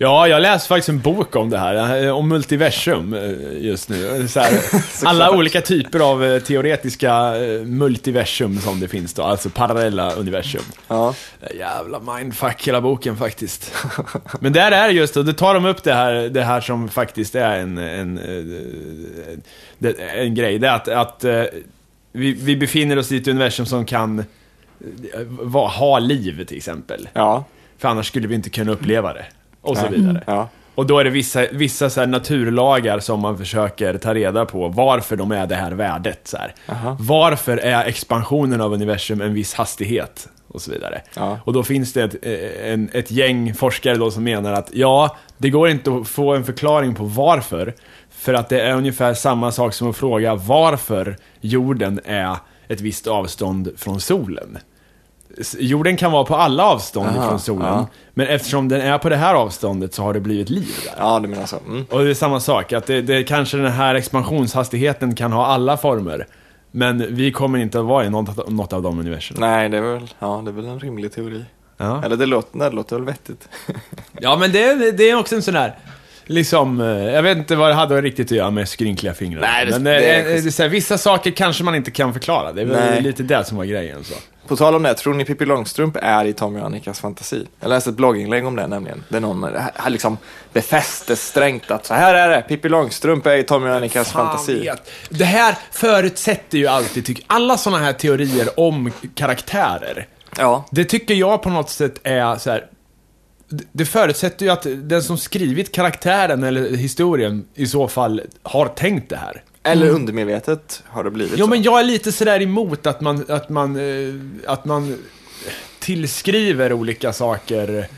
Ja, jag läser faktiskt en bok om det här, eh, om multiversum eh, just nu. Här, alla olika typer av eh, teoretiska multiversum som det finns då, alltså parallella universum. Ja. Jävla mindfuck hela boken faktiskt. Men där är det just och då tar de upp det här, det här som faktiskt är en, en, en, en grej. Det är att, att vi, vi befinner oss i ett universum som kan va, ha liv till exempel. Ja. För annars skulle vi inte kunna uppleva det och så vidare. Mm. Ja. Och då är det vissa, vissa så naturlagar som man försöker ta reda på varför de är det här värdet. Så här. Varför är expansionen av universum en viss hastighet? Och så vidare. Ja. Och då finns det ett, eh, en, ett gäng forskare då som menar att ja, det går inte att få en förklaring på varför. För att det är ungefär samma sak som att fråga varför jorden är ett visst avstånd från solen jorden kan vara på alla avstånd Aha, från solen. Ja. Men eftersom den är på det här avståndet så har det blivit liv där. Ja, du menar så. Mm. Och det är samma sak, att det, det, kanske den här expansionshastigheten kan ha alla former. Men vi kommer inte att vara i något, något av de universum. Nej, det är väl, ja, det är väl en rimlig teori. Ja. Eller det låter, det låter väl vettigt. ja, men det, det är också en sån här, liksom, eh, jag vet inte vad det hade riktigt att göra med skrynkliga fingrar. Nej, det, men eh, det, eh, det, det, här, vissa saker kanske man inte kan förklara. Det var lite det som var grejen. Så. På tal om det, tror ni Pippi Långstrump är i Tommy och Annikas fantasi? Jag läste ett blogginlägg om det nämligen. Där någon här, liksom befäste strängt att så här är det, Pippi Långstrump är i Tommy och Annikas Fan fantasi. Vet. Det här förutsätter ju alltid, tycker alla sådana här teorier om karaktärer. Ja. Det tycker jag på något sätt är så här, det förutsätter ju att den som skrivit karaktären eller historien i så fall har tänkt det här. Eller mm. undermedvetet har det blivit Jo, så. men jag är lite sådär emot att man, att man, eh, att man tillskriver olika saker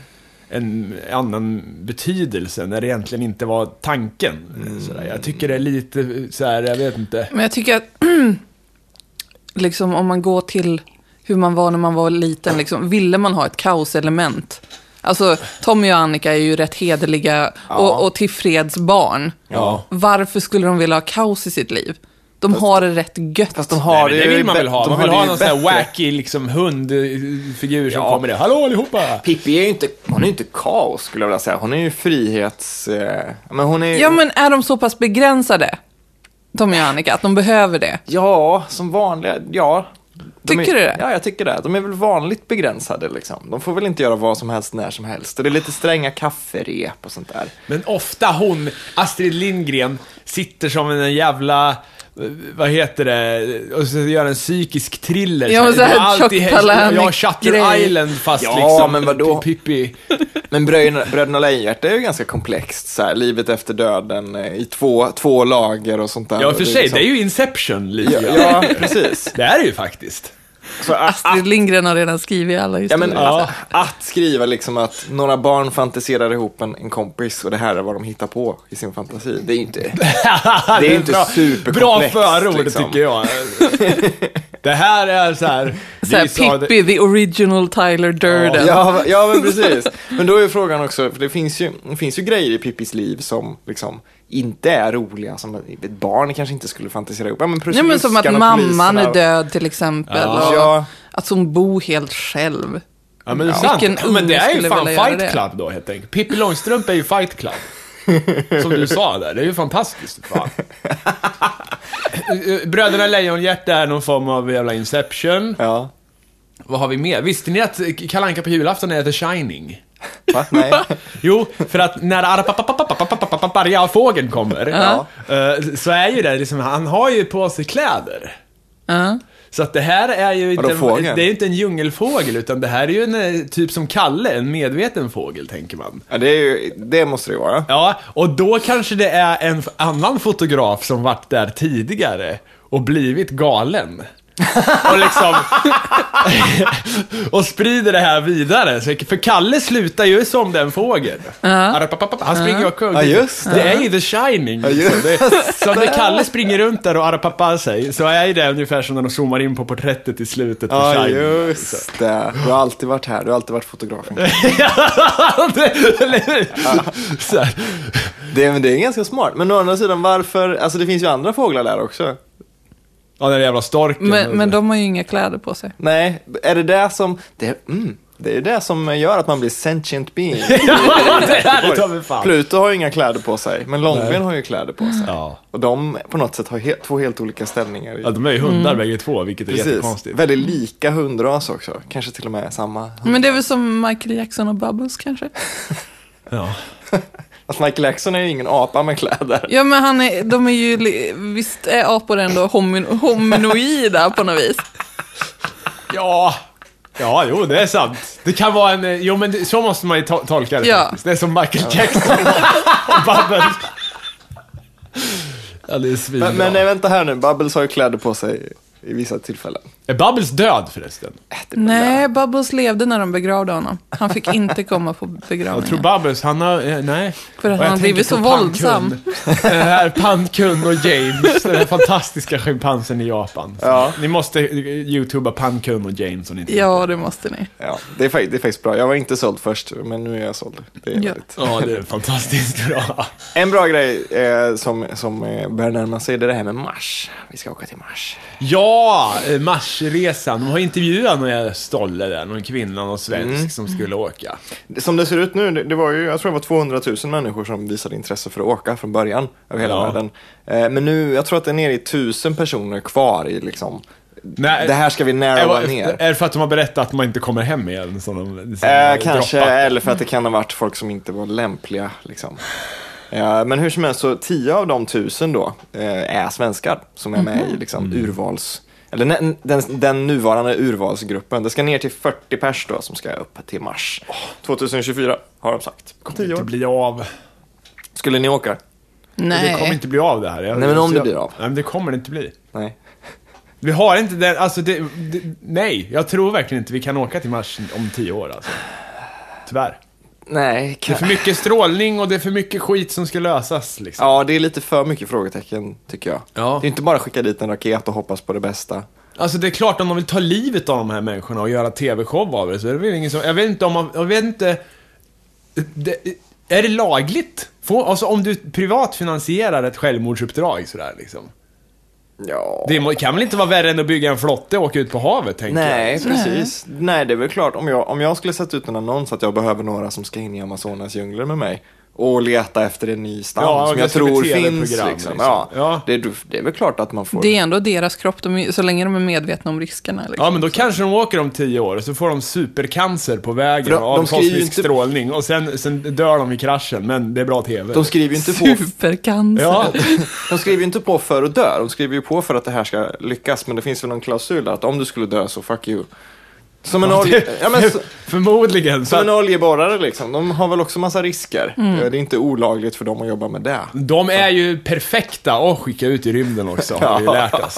en annan betydelse när det egentligen inte var tanken. Mm. Sådär. Jag tycker det är lite så här, jag vet inte. Men jag tycker att, liksom om man går till hur man var när man var liten, liksom, ville man ha ett kaoselement? Alltså, Tommy och Annika är ju rätt hederliga ja. och, och tillfreds barn. Ja. Varför skulle de vilja ha kaos i sitt liv? De har det rätt gött. Fast de har Nej, det, det vill man väl ha? man vill ha någon sån här wacky liksom, hundfigur som ja. kommer där. Hallå allihopa! Pippi är ju inte, hon är inte kaos skulle jag vilja säga. Hon är ju frihets... Eh, men hon är... Ja, men är de så pass begränsade? Tommy och Annika, att de behöver det? Ja, som vanliga, ja. Tycker är, du det? Ja, jag tycker det. De är väl vanligt begränsade liksom. De får väl inte göra vad som helst när som helst. Och det är lite stränga kafferep och sånt där. Men ofta hon, Astrid Lindgren, sitter som en jävla eh, vad heter det, och så gör en psykisk thriller. Ja, så här tjockpalamig Ja, Shutter grej. Island fast ja, liksom men vadå? Pippi. Men Bröderna, Lejonhjärta är ju ganska komplext, såhär, livet efter döden eh, i två, två lager och sånt där. Ja, för sig, liksom. det är ju Inception lite. Ja, ja, precis. Det är det ju faktiskt. Så Astrid att, Lindgren har redan skrivit alla historier. Ja, men, ja. Att skriva liksom att några barn fantiserar ihop en, en kompis och det här är vad de hittar på i sin fantasi. Det är inte, det är inte bra, superkomplext. Bra förord liksom. tycker jag. Det här är så här... Så här Pippi, the original Tyler Durden. Ja, ja, men precis. Men då är frågan också, för det finns ju, det finns ju grejer i Pippis liv som liksom inte är roliga, som ett barn kanske inte skulle fantisera ihop. Ja, men Nej, men som att mamman är död till exempel. Ja. ja. Att hon bor helt själv. Ja, men det är sant. Ja, men det är ju fan Fight Club då, helt enkelt. Pippi Långstrump är ju Fight Club. Som du sa där, det är ju fantastiskt. Fan. Eh, eh, Bröderna Lejonhjärta är någon form av jävla Inception. Ja. Vad har vi mer? Visste ni att Kalanka på julafton är The Shining? Va? Nej. jo, för att när Pappa Paria-fågeln kommer, ja. Eh, så är ju det liksom, han har ju på sig kläder. Ja. Så att det här är ju inte, en, det är inte en djungelfågel, utan det här är ju en eh, typ som Kalle, en medveten fågel, tänker man. Ja, det, ju, det måste det vara. Ja, och då kanske det är en annan fotograf som varit där tidigare och blivit galen. Och liksom... och sprider det här vidare. Så- För Kalle slutar ju som den fågeln. Arapapapa, Han springer och Ja, just det. Det är ju The Shining. Liksom. just Det, så när Kalle springer runt där och arapapar sig, så är ju det ungefär som när de zoomar in på porträttet i slutet på Ja, Shining. just det. Du har alltid varit här. Du har alltid varit fotografen. Det-. Det, men det är ganska smart. Men å andra sidan, varför? Alltså det finns ju andra fåglar där också. Ja, den där jävla storken. Men, men de har ju inga kläder på sig. Nej, är det det som... Det, mm, Det är det som gör att man blir sentient being. Pluto har ju inga kläder på sig, men Långben Nej. har ju kläder på sig. Ja. Och de på något sätt har he- två helt olika ställningar. ja, de är ju hundar bägge två, vilket är Precis. jättekonstigt. Väldigt lika hundras också. Kanske till och med samma. Men det är väl som Michael Jackson och Bubbles kanske? Ja. Fast Michael Jackson är ju ingen apa med kläder. Ja, men han är, de är ju, visst är apor ändå homin, hominoida på något vis? ja. Ja, jo, det är sant. Det kan vara en... eh, Jo, men det, så måste man ju to- tolka det Ja. faktiskt. Det är som Michael Jackson och Bubbles. Ja, det är svinbra. Men, men nej, vänta här nu, Bubbles har ju kläder på sig i vissa tillfällen. Är Bubbles död förresten? Nej, Bubbles levde när de begravde honom. Han fick inte komma på Jag tror begravningen. Bubbles, han har... eh, Nej. För att Och jag han har blivit tänker så på våldsam. Pankun. Det här Pankun och James, den här fantastiska schimpansen i Japan. Ja. Ni måste eh, youtuba Pankun och James om ni inte Ja, det måste ni. Ja, det är, fa- det är faktiskt bra. Jag var inte såld först, men nu är jag såld. Det är Ja. väldigt... Ja, det är fantastiskt bra. En bra grej eh, som, som eh, börjar närma sig det är det här med Mars. Vi ska åka till Mars. Ja, eh, Marsresan. De har intervjuat några stolle där, någon kvinna, någon svensk Mm. som skulle åka. Som det ser ut nu, det, det var ju, jag tror det var 200 000 människor som visade intresse för att åka från början över hela Ja. världen. Eh, men nu, jag tror att det är nere i 1000 personer kvar i liksom, Nej, det här ska vi narrowa är, ner. är det för att de har berättat att man inte kommer hem igen? Som de, som Eh, kanske, droppat? eller för att det kan ha varit folk som inte var lämpliga. Liksom. Ja, men hur som helst, så 10 av de tusen då eh, är svenskar som är med i liksom, Mm. urvals... Eller den, den, den nuvarande urvalsgruppen. Det ska ner till 40 pers då som ska upp till Mars. 2024 har de sagt. kommer 10 inte bli av. Skulle ni åka? Det kommer Nej. inte bli av det här. Jag, Nej, men om det blir av. Nej, men det kommer det inte bli. Nej. Vi har inte den, alltså det, det, nej, jag tror verkligen inte vi kan åka till Mars om tio år alltså. Tyvärr. Nej, Det är kan... för mycket strålning och det är för mycket skit som ska lösas liksom. Ja, det är lite för mycket frågetecken tycker jag. Ja. Det är inte bara att skicka dit en raket och hoppas på det bästa. Alltså det är klart om de vill ta livet av de här människorna och göra tv-show av det så är det väl ingen som, jag vet inte om man, jag vet inte, det, är det lagligt? Få, alltså om du privat finansierar ett självmordsuppdrag sådär liksom. Ja. Det kan väl inte vara värre än att bygga en flotte och åka ut på havet, tänker Nej, jag. precis. Nej. det är väl klart. Om jag, om jag skulle sätta ut en annons att jag behöver några som ska in i Amazonas djungler med mig och leta efter en ny stam Ja, som jag tror finns. Liksom. liksom. Ja, Ja. Det, det är väl klart att man får... Det är ändå deras kropp, de, är- så länge de är medvetna om riskerna. Liksom. Ja, men då kanske de åker om tio år och så får de supercancer på vägen de- av kosmisk inte- strålning och sen, sen dör de i kraschen, men det är bra TV. De skriver ju inte på, Supercancer. Ja, de skriver ju inte på för att dö. De skriver ju på för att det här ska lyckas. Men det finns väl någon klausul att om du skulle dö så fuck you. Som en, Ja, olje, ja, men, förmodligen. Som en oljeborrare liksom. De har väl också massa risker. Mm. Det är inte olagligt för dem att jobba med det. de är ju perfekta att skicka ut i rymden också, har vi lärt oss.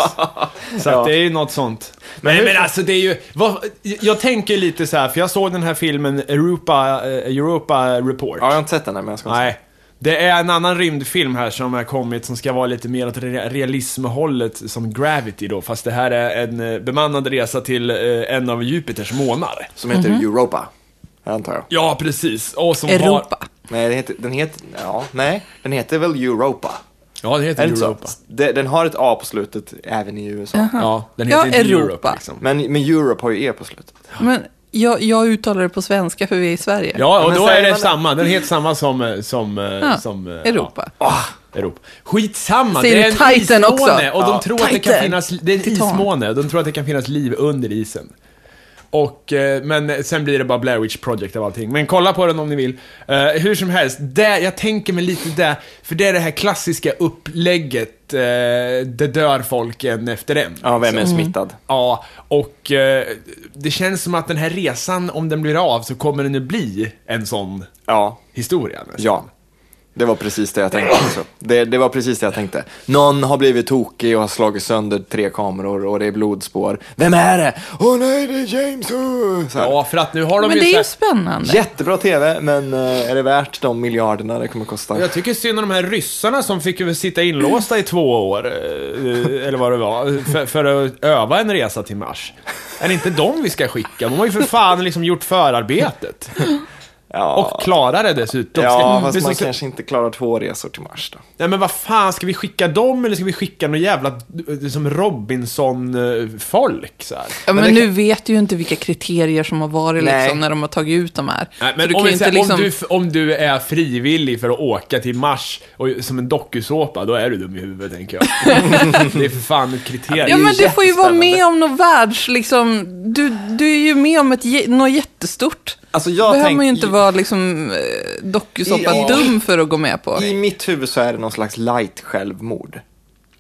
Så att det är ju något sånt. Men, men alltså det är ju, vad, jag tänker lite så här, för jag såg den här filmen Europa, eh, Europa Report. Ja, jag har inte sett den här, men jag ska Nej. Det är en annan rymdfilm här som har kommit som ska vara lite mer åt re- realismhållet som Gravity då, fast det här är en eh, bemannad resa till eh, en av Jupiters månar. Som heter Mhm. Europa, antar jag. Ja, precis. Och som Har... Europa. Nej, den heter, den heter, ja, nej, den heter väl Europa? Ja, det Är heter det Europa. så? De- Den har ett A på slutet även i USA. Ja, den Ja, heter inte Europa. Europe liksom. Men, men Europe har ju E på slutet. Men jag, jag uttalar det på svenska för vi är i Sverige. Ja, och då är det samma. Den heter samma som... eh, som, eh, Ja, som eh, Europa. Ja, Europa. Skitsamma, Säger det är en Titan också? ismåne och de Ja. tror att det kan finnas... Det är en Titan. ismåne och de tror att det kan finnas liv under isen. Och, eh, men sen blir det bara Blair Witch Project av allting. Men kolla på den om ni vill. Eh, hur som helst, där, jag tänker mig lite där, för det är det här klassiska upplägget, eh, det dör folk en efter en. Ja, vem är Mm. smittad? Ja, och eh, det känns som att den här resan, om den blir av, så kommer den att bli en sån Ja, historia. nästan. ja. Det var precis det jag tänkte också. Det, det var precis det jag tänkte. Någon har blivit tokig och har slagit sönder tre kameror och det är blodspår. Vem är det? Åh nej, det är James! oh! Ja, för att nu har de Men ju det är ju spännande. Jättebra TV, men eh, är det värt de miljarderna det kommer kosta? Jag tycker synd om de här ryssarna som fick sitta inlåsta i två år, eh, eller vad det var, för, för att öva en resa till Mars. Är det inte dem vi ska skicka? De har ju för fan liksom gjort förarbetet. Ja. Och klarar det dessutom. Ja, Ska- fast men man så- kanske inte klarar två resor till Mars då. Nej men vad fan, ska vi skicka dem eller ska vi skicka någon jävla eh, som Robinson-folk så här? Ja, men, det nu vet du ju inte vilka kriterier som har varit Nej. liksom, när de har tagit ut de här. Nej, men du om, kan säger, liksom... om, du, om du är frivillig för att åka till Mars och, som en dokusåpa, då är du dum i huvudet tänker jag. det är för fan ett kriterium. Ja, men du får ju vara med om något världs, liksom. Du, du är ju med om ett, något jättestort. Alltså jag behöver tänk- man ju inte vara liksom eh, dokusåpa Ja. dum för att gå med på. I mitt huvud så är det någon slags light självmord.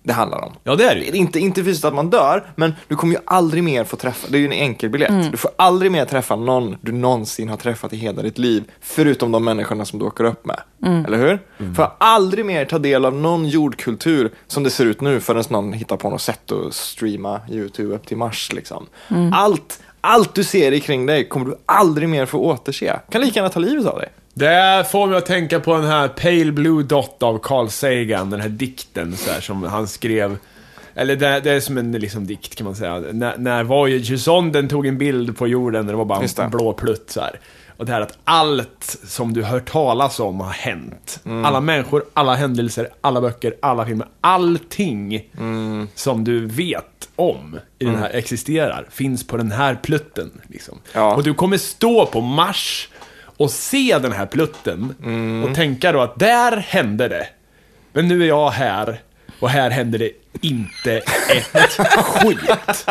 Det handlar om. Ja, det är det. Inte, inte fysiskt att man dör, men du kommer ju aldrig mer få träffa, det är ju en enkel biljett. Mm. Du får aldrig mer träffa någon du någonsin har träffat i hela ditt liv, förutom de människorna som du åker upp med. Mm. Eller hur? Du får aldrig mer ta del av någon jordkultur som det ser ut nu förrän någon hittar på något sätt att streama YouTube upp till Mars. Liksom. Mm. Allt, allt du ser kring dig kommer du aldrig mer få återse. Kan lika gärna ta livet av dig. Det får mig att tänka på den här Pale Blue Dot av Carl Sagan, den här dikten så här, som han skrev. Eller det, det är som en liksom, dikt kan man säga. När, när Voyager-sonden tog en bild på jorden, det var bara en blå plutt så här. Och det här att allt som du hört talas om har hänt. Mm. Alla människor, alla händelser, alla böcker, alla filmer, allting Mm. som du vet om i den här existerar, finns på den här plutten. Liksom. Ja. Och du kommer stå på Mars och se den här plutten Mm. och tänka då att där hände det. Men nu är jag här och här händer det inte ett skit.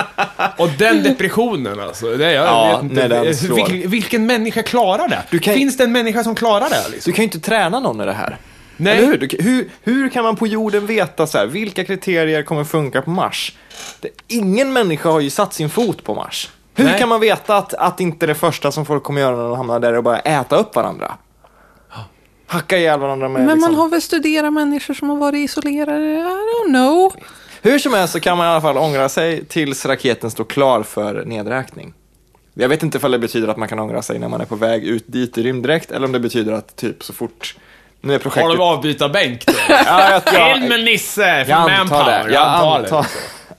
Och den depressionen alltså, det jag Ja, vet inte. slår. Vilken, vilken människa klarar det? Kan- Finns det en människa som klarar det? Liksom? Du kan ju inte träna någon i det här. Nej. Eller hur? Du, kan- hur? Hur kan man på jorden veta så här, vilka kriterier kommer funka på Mars? Det, ingen människa har ju satt sin fot på Mars. Hur Nej. kan man veta att, att inte det första som folk kommer göra när de hamnar där är att bara äta upp varandra? Hacka ihjäl varandra med Men man liksom. har väl studerat människor som har varit isolerade? I don't know. Hur som helst så kan man i alla fall ångra sig tills raketen står klar för nedräkning. Jag vet inte ifall det betyder att man kan ångra sig när man är på väg ut dit i rymddräkt eller om det betyder att typ så fort nu är projektet... Har du avbytarbänk då? Ja, jag, jag, In med Nisse från Jag antar Manpower. det. Jag antar, det.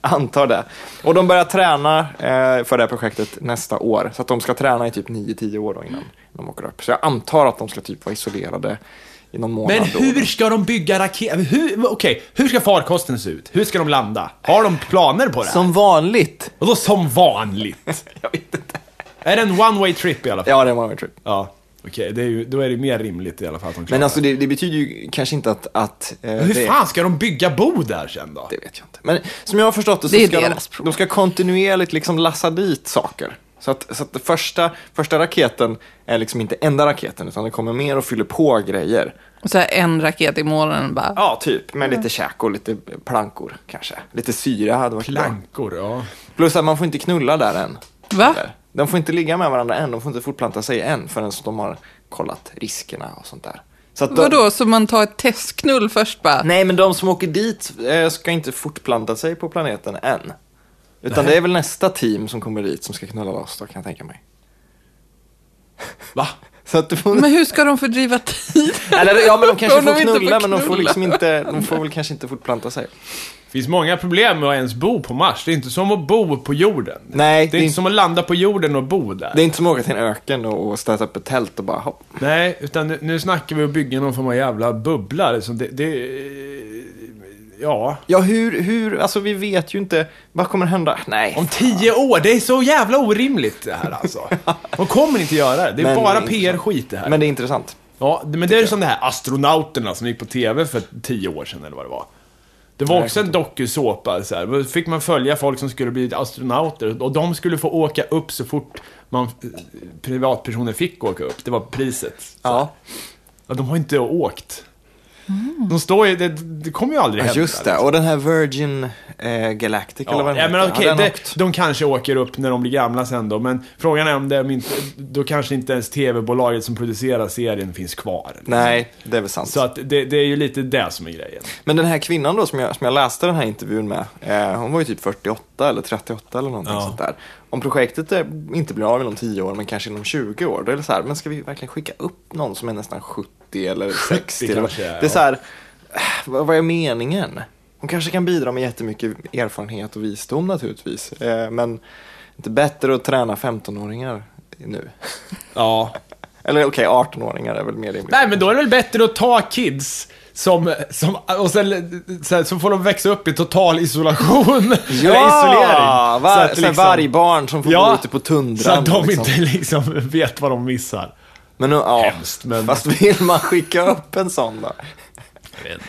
antar det. Och de börjar träna eh, för det här projektet nästa år. Så att de ska träna i typ 9-10 år då innan de åker upp. Så jag antar att de ska typ vara isolerade i någon månad. Men då. hur ska de bygga raketer? Hur, Okej, hur ska farkosten se ut? Hur ska de landa? Har de planer på det? här? Som vanligt. Och då som vanligt? Jag vet inte. Är det en one way trip i alla fall? Ja, det var en trip. Ja. Okej, det är ju, då är det mer rimligt i alla fall att de klarar Men alltså det, det betyder ju kanske inte att... att eh. Hur det, fan ska de bygga bo där sen då? Det vet jag inte. Men som jag har förstått det så Det är ska de, de ska kontinuerligt liksom lassa dit saker. Så att, så att det första, första raketen är liksom inte enda raketen, utan det kommer mer och fyller på grejer. Och så här en raket i månen bara. Ja, typ. Med lite käk och lite plankor kanske. Lite syra hade varit bra. Plankor, ja. Plus att man får inte knulla där än. Va? De får inte ligga med varandra än, de får inte fortplanta sig än förrän de har kollat riskerna och sånt där. Så att de, Vadå, så man tar ett testknull först bara? Nej, men de som åker dit eh, ska inte fortplanta sig på planeten än. Utan det är väl nästa team som kommer dit som ska knulla loss då, kan jag tänka mig. Va? Så att du får... Men hur ska de fördriva tid? Eller, ja, men de kanske de får inte får knulla, men de får knulla. liksom inte, de får väl kanske inte fortplanta sig. Det finns många problem med att ens bo på Mars. Det är inte som att bo på jorden. Nej, Det är inte som att landa på jorden och bo där. Det är inte som att åka till en öken och, och sätta upp ett tält och bara hopp. Nej, utan nu, nu snackar vi om att bygga någon form av jävla bubbla. Liksom det, det, ja. Ja, hur, hur, alltså vi vet ju inte, vad kommer hända? Nej. Om tio år, det är så jävla orimligt det här alltså. De kommer inte göra det. Det är Men bara det. PR-skit det här. Men det är intressant. Ja, det- men det är som de här astronauterna som gick på TV för tio år sedan eller vad det var. Det var också en dokusåpa, så här. Då fick man följa folk som skulle bli astronauter och de skulle få åka upp så fort man, privatpersoner fick åka upp. Det var priset. Ja, Ja, de har inte åkt. De står ju, det, det kommer ju aldrig ja hända. just det. liksom. Och den här Virgin eh, Galactic eller Ja, vad den ja, men har den det, de kanske åker upp när de blir gamla sen då, men frågan är om det, inte, då kanske inte ens tv-bolaget som producerar serien finns kvar. Nej, det är väl sant. Så att det, det är ju lite det som är grejen. Men den här kvinnan då som jag, som jag läste den här intervjun med, eh, hon var ju typ 48 eller 38 eller någonting Ja. sånt där. Om projektet eh, inte blir av inom 10 år, men kanske inom 20 år, då är det så här, men ska vi verkligen skicka upp någon som är nästan 70 eller 60? eller, kanske det är ja. så här, eh, vad, är meningen? Hon kanske kan bidra med jättemycket erfarenhet och visdom naturligtvis, eh, men inte bättre att träna 15-åringar nu. Ja. Eller okej, 18-åringar är väl mer rimligt. Nej, men då är det väl bättre att ta kids som, som, och sen, så, här, så får de växa upp i total isolation. eller isolering. var, Så att liksom- vargbarn som får Ja, gå ute på tundran. Så att de liksom. inte liksom vet vad de missar. Men, ja, Hemskt, men- Fast vill man skicka upp en sån då?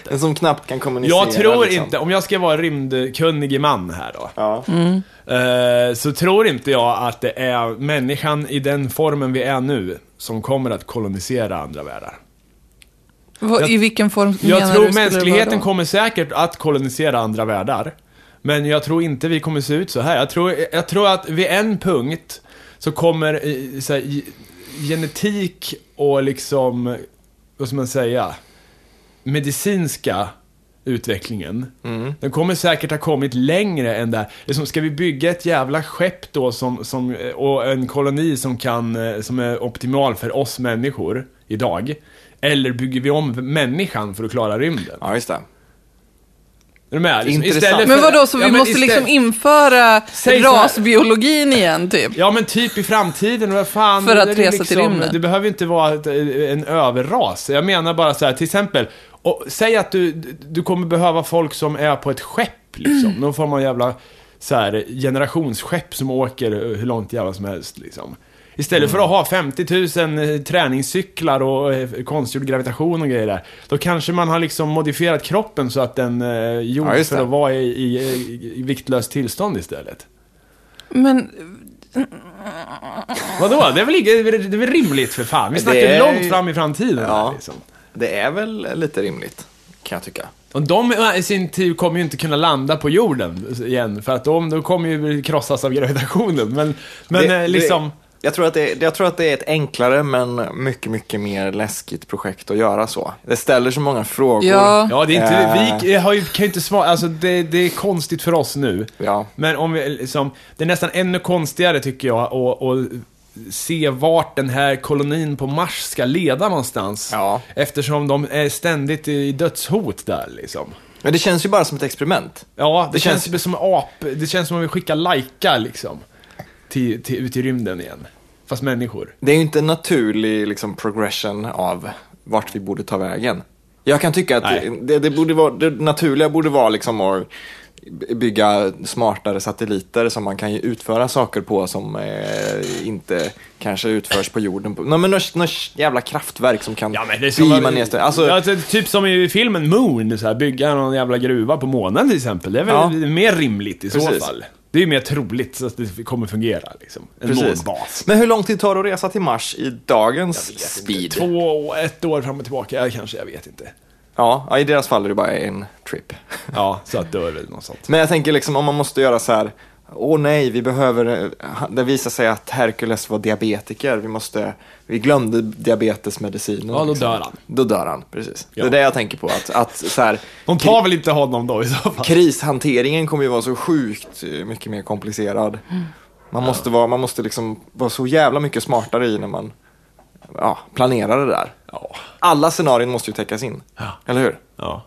En som knappt kan kommunicera. Jag tror liksom. inte, om jag ska vara rymdkunnig man här då, Ja. eh, så tror inte jag att det är människan i den formen vi är nu som kommer att kolonisera andra världar. Jag- I vilken form Jag menar tror du mänskligheten kommer säkert att kolonisera andra världar. Men jag tror inte vi kommer se ut så här. Jag tror, jag tror att vid en punkt så kommer eh, så här, genetik och liksom, vad ska man säga, medicinska utvecklingen. Den kommer säkert ha kommit längre än där. Liksom, ska vi bygga ett jävla skepp då som, som, och en koloni som, kan, eh, som är optimal för oss människor idag? Eller bygger vi om människan för att klara rymden? ja, just det. Är du med? Liksom. Men vadå, så vi Ja, måste istället- liksom införa rasbiologin igen, typ? Ja men typ i framtiden, vad fan. För att det är liksom- resa till rymden. Det behöver inte vara en överras. Jag menar bara så här, till exempel, och, säg att du, du kommer behöva folk som är på ett skepp liksom. Någon form av jävla så här, generationsskepp som åker hur långt jävla som helst liksom. Istället för att ha 50 000 träningscyklar och eh, konstgjord gravitation och grejer där. Då kanske man har liksom modifierat kroppen så att den är gjord Ja, för att vara i, i, i viktlöst tillstånd istället. Men Vadå? Det är väl, det är väl rimligt för fan? Vi snackar är- långt fram i framtiden Ja. här, liksom. Det är väl lite rimligt, kan jag tycka. Och de i sin tur kommer ju inte kunna landa på jorden igen, för att de, de kommer ju krossas av gravitationen. Men, men Det- eh, det- liksom... Jag tror, att det, jag tror att det är ett enklare men mycket, mycket mer läskigt projekt att göra så. Det ställer så många frågor. ja, Ja, det är inte, vi har ju, kan ju inte svara, alltså det, det är konstigt för oss nu. Ja. Men om vi liksom, det är nästan ännu konstigare tycker jag att, att se vart den här kolonin på Mars ska leda någonstans. Ja. Eftersom de är ständigt i dödshot där liksom. Men det känns ju bara som ett experiment. Ja, det, Det känns, känns- som ap, det känns som om vi skickar Laika liksom. Till, till, ut i rymden igen. Fast människor. Det är ju inte en naturlig liksom, progression av vart vi borde ta vägen. Jag kan tycka att det, det, borde vara, det naturliga borde vara liksom att bygga smartare satelliter som man kan utföra saker på som eh, inte kanske utförs på jorden. Nej, men något jävla kraftverk som kan Ja beama ner alltså, ja, ty- typ som i filmen Moon, så här, bygga någon jävla gruva på månen till exempel. Det är väl Ja. mer rimligt i så Precis. fall. Det är ju mer troligt att det kommer fungera liksom. En Precis. månbas. Men hur lång tid tar det att resa till Mars i dagens speed? Två, ett år fram och tillbaka, kanske, jag vet inte. Ja, i deras fall är det bara en trip. Ja, så att då är det väl något sånt. Men jag tänker liksom om man måste göra så här, åh nej, vi behöver, eh, det visar sig att Hercules var diabetiker, vi måste, vi glömde diabetesmedicinen. Ja, då liksom. dör han. Då dör han, precis. Ja. Det är det jag tänker på, att, att så här, De tar väl inte honom då i så fall? krishanteringen kommer ju vara så sjukt eh, mycket mer komplicerad. Man måste, vara, man måste liksom vara så jävla mycket smartare i när man ja, planerar det där. Ja. Alla scenarion måste ju täckas in, Ja. eller hur? Ja.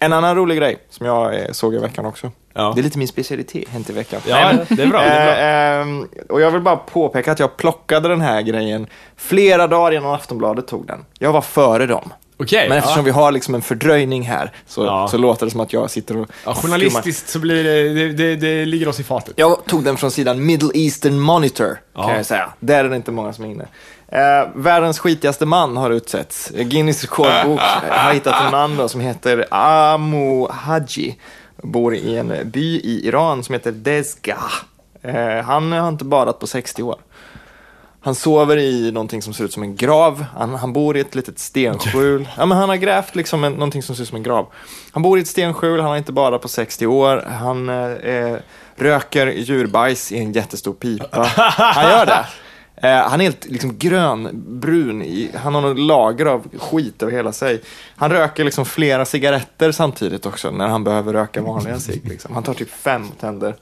En annan rolig grej som jag eh, såg i veckan också. Ja. Det är lite min specialitet, hänt i veckan. Ja, det är bra. Det är bra. Eh, ehm, och jag vill bara påpeka att jag plockade den här grejen flera dagar innan Aftonbladet tog den. Jag var före dem. Okej. Men eftersom ja. vi har liksom en fördröjning här så, Ja. så låter det som att jag sitter och Ja, skummar. journalistiskt så blir det, det, det, det ligger oss i fatet. Jag tog den från sidan Middle Eastern Monitor, kan Ja. jag säga. Där är det inte många som är inne. Eh, världens skitigaste man har utsetts. Guinness rekordbok har hittat en man då, som heter Amo Haji. Bor i en by i Iran som heter Dezgah. Eh, han har inte badat på 60 år. Han sover i någonting som ser ut som en grav. Han, han bor i ett litet stenskjul. Ja, men han har grävt liksom en, någonting som ser ut som en grav. Han bor i ett stenskjul, han har inte badat på 60 år. Han eh, röker djurbajs i en jättestor pipa. Han gör det. Eh, han är helt liksom grönbrun. I, han har något lager av skit över hela sig. Han röker liksom flera cigaretter samtidigt också när han behöver röka vanliga cigg. Liksom. Han tar typ fem tänder.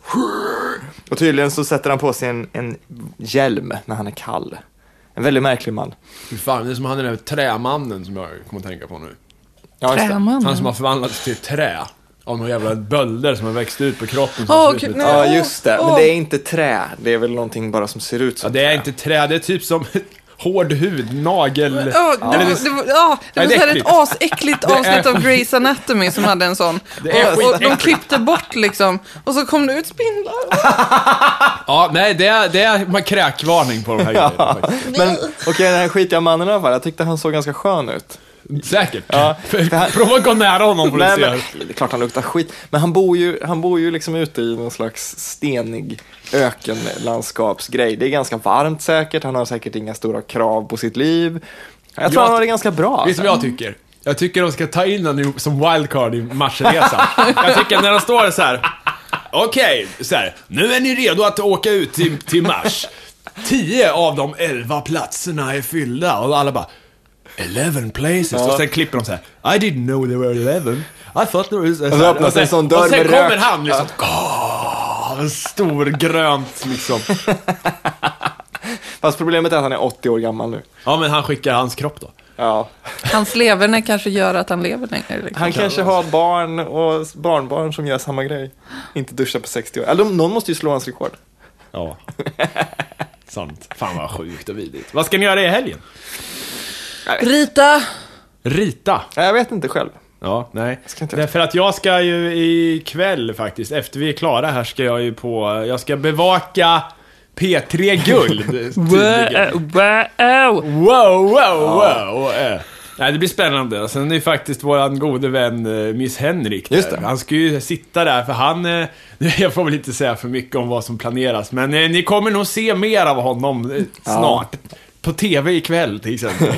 Och tydligen så sätter han på sig en, en hjälm när han är kall. En väldigt märklig man. Fy fan, det är som han den där trämannen som jag kommer att tänka på nu. Ja, just det. Träman. Han som har förvandlats till trä. Av några jävla bölder som har växt ut på kroppen. Som Åh, ser ut. Ja, just det. Men det är inte trä. Det är väl någonting bara som ser ut Ja, som det är trä. inte trä, det är typ som... hård hud, nagel... Ja, det, det- det var, ja, det var så här ett äckligt. asäckligt avsnitt av Grey's Anatomy som hade en sån. Det är och, och de klippte bort liksom, och så kom det ut spindlar. Ja, nej, det är, det är man kräkvarning på de här grejerna. Men okej, den här skitiga mannen i alla fall, jag tyckte han såg ganska skön ut. Säkert. Ja, han- Prova att gå nära honom får Nej, men, det är klart han luktar skit, men han bor ju, han bor ju liksom ute i någon slags stenig ökenlandskapsgrej. Det är ganska varmt säkert, han har säkert inga stora krav på sitt liv. Jag tror Jag- han har det ganska bra. Vet du vad jag tycker? Jag tycker de ska ta in honom som wildcard i Marsresan. Jag tycker när de står så här. Okej, så här. Nu är ni redo att åka ut till, till Mars. Tio av de elva platserna är fyllda och alla bara Eleven places. Och sen klipper de så här. I didn't know there were eleven. I thought there was... Och så öppnas en sån dörr Och sen kommer rök. han liksom. Åh, en stor grönt liksom. Fast problemet är att han är 80 år gammal nu. Ja, men han skickar hans kropp då. Ja. Hans leverne kanske gör att han lever längre. Liksom. Han kanske har barn och barnbarn som gör samma grej. Inte duscha på 60 år. Eller de- någon måste ju slå hans rekord. Ja. Sant. Fan vad sjukt och vidrigt. Vad ska ni göra i helgen? Rita! Rita. Jag vet inte själv. Ja, nej. Därför att jag ska ju ikväll faktiskt, efter vi är klara här ska jag ju på, jag ska bevaka P3 Guld. Wow! Wow, wow, wow. Eh. Nej, det blir spännande. Sen är ju faktiskt våran gode vän eh, Miss Henrik där. Just det. Han ska ju sitta där, för han... eh, Jag får väl inte säga för mycket om vad som planeras, men eh, ni kommer nog se mer av honom eh, snart. På TV ikväll till exempel.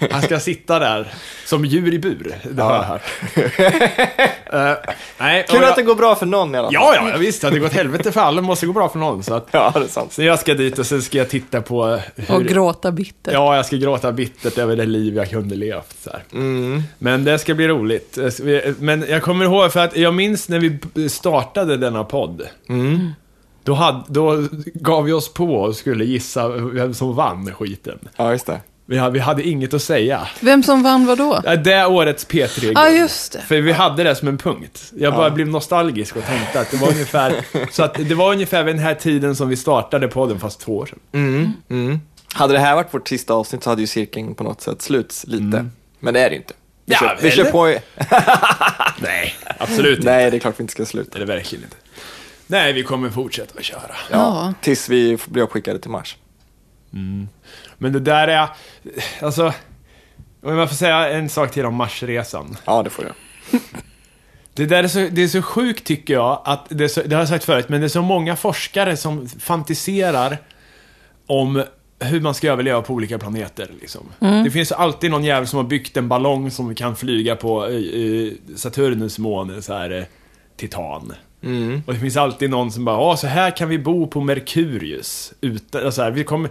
Han ska sitta där som djur i bur, det har jag hört. Eh, nej, Kul jag- att det går bra för någon i alla fall. Ja, ja, visst. Det har gått helvete för alla. Måste gå bra för någon. Så, att, Ja, det är sant. så jag ska dit och sen ska jag titta på hur... Och gråta bitter. Ja, jag ska gråta bittert över det liv jag kunde levt. Så här. Mm. Men det ska bli roligt. Men jag kommer ihåg, för att jag minns när vi startade denna podd. Mm. Då, hade, då gav vi oss på och skulle gissa vem som vann skiten. Ja, just det. Vi hade, vi hade inget att säga. Vem som vann vad då? Ja, Det årets P3 Ja, just det. För vi hade det som en punkt. Jag bara blev nostalgisk och tänkte att det var ungefär, så att det var ungefär vid den här tiden som vi startade podden, fast två år sedan. Mm. Mm. Hade det här varit vårt sista avsnitt så hade ju cirkeln på något sätt sluts lite. Men det är det inte. Vi, Ja, kör, vi kör på. Nej, absolut inte. Nej, det är klart vi inte ska sluta. Det är det verkligen inte. Nej, vi kommer fortsätta att köra. Ja. Tills vi blir uppskickade till Mars. Men det där är, alltså, om jag får säga en sak till om Marsresan. Ja, det får jag. Det där är så, det är så sjukt tycker jag, att det, så, det har jag sagt förut, men det är så många forskare som fantiserar om hur man ska överleva på olika planeter. Liksom. Det finns alltid någon jävel som har byggt en ballong som kan flyga på eh, Saturnus måne, så här, eh, Titan. Mm. Och det finns alltid någon som bara, så här kan vi bo på Merkurius. Utan, och så här, vi kommer,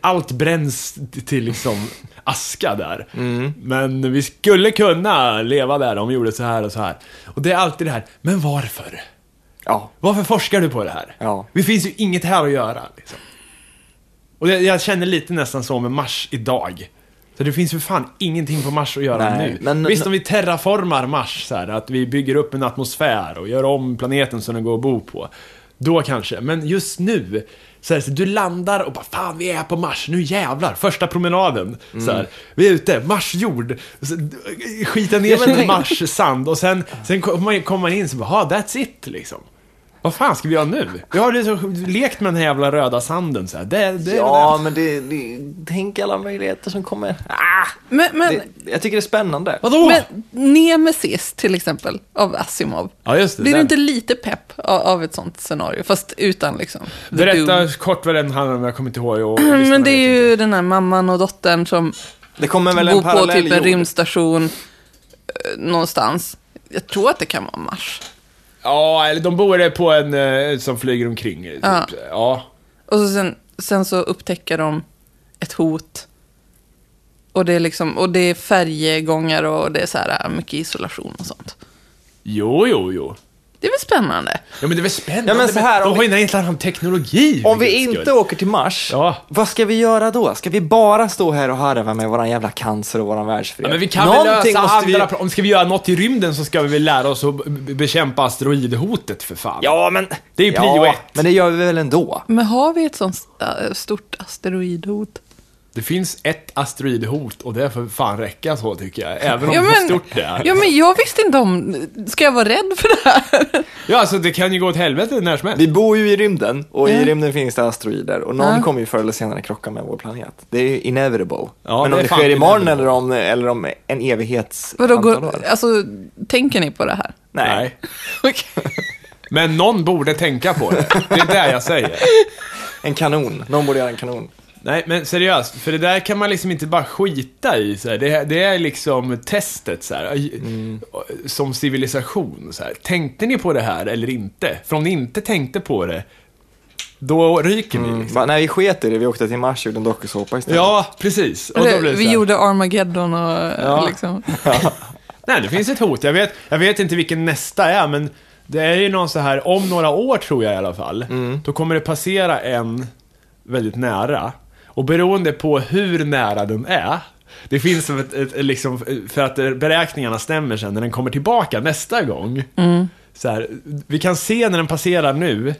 allt bränns till liksom aska där. Mm. Men vi skulle kunna leva där om vi gjorde så här och så här. Och det är alltid det här, men varför? Ja. Varför forskar du på det här? Ja. Det finns ju inget här att göra. Liksom. Och det, jag känner lite nästan så med Mars idag. Så det finns ju fan ingenting på Mars att göra Nej, nu. men- Visst om vi terraformar Mars, så här, att vi bygger upp en atmosfär och gör om planeten så den går att bo på. Då kanske, men just nu, så här, så du landar och bara fan vi är på Mars, nu jävlar, första promenaden. Så här, vi är ute, Mars jord, skita ner sig i Mars sand och sen, sen kommer man, in så bara, ah, that's it liksom. Vad fan ska vi göra nu? Vi har liksom lekt med den här jävla röda sanden så här. Det, det, Ja, men det, det, tänk alla möjligheter som kommer. Ah, Men, men, det, jag tycker det är spännande. Vadå? men Nemesis till exempel, av Asimov. ja, just det. Blir du inte lite pepp av, av ett sånt scenario? Fast utan liksom... Berätta doom. kort vad den handlar om, jag kommer inte ihåg. Och Men det är ju den här mamman och dottern som Det kommer väl en bor på typ en rymdstation eh, någonstans. Jag tror att det kan vara Mars. Ja, eller de bor på en eh, som flyger omkring. Typ. Ja. Ja. Och så sen, sen så upptäcker de ett hot. Och det är liksom, och det är färjegångar och det är så här äh, mycket isolation och sånt. Jo, jo, jo. Det är väl spännande? Ja, men det är väl spännande. Ja, men så här, de om har ju en helt annan teknologi. Om vi inte skull. åker till Mars, Ja. vad ska vi göra då? Ska vi bara stå här och harva med våran jävla cancer och våran världsfred? Ja, men vi kan Någonting väl lösa vi... andra pro- Om ska vi göra något i rymden så ska vi väl lära oss att be- bekämpa asteroidhotet för fan. Ja, men... Det är ju prio ja, ett. men det gör vi väl ändå? Men har vi ett sånt stort asteroidhot? Det finns ett asteroidhot och det får fan räcka så tycker jag. Även om Ja, hur men- stort det är. Ja, men jag visste inte om... Ska jag vara rädd för det här? Ja, alltså det kan ju gå åt helvete när som helst. Vi bor ju i rymden och Ja. i rymden finns det asteroider och någon Ja. kommer ju förr eller senare krocka med vår planet. Det är ju inevitable. Ja, Men det om är det sker imorgon inevitable. eller om, eller om en evighets Vadå, går, år. alltså, tänker ni på det här? Nej. Men någon borde tänka på det. Det är det jag säger. En kanon. Någon borde göra en kanon. Nej, men seriöst, för det där kan man liksom inte bara skita i. Så här. Det, det är liksom testet så här, i- som civilisation. Så här. Tänkte ni på det här eller inte? För om ni inte tänkte på det, då ryker ni. Liksom. Va, nej, vi sket i det. Vi åkte till Mars och gjorde en dokusåpa istället. Ja, precis. Och då Eller, blir det så vi gjorde Armageddon och Ja. liksom... Nej, det finns ett hot. Jag vet, jag vet inte vilken nästa är, men det är ju någon så här, om några år tror jag i alla fall, då kommer det passera en väldigt nära. Och beroende på hur nära den är, det finns som ett, ett, ett liksom, för att beräkningarna stämmer sen när den kommer tillbaka nästa gång. Så här, vi kan se när den passerar nu,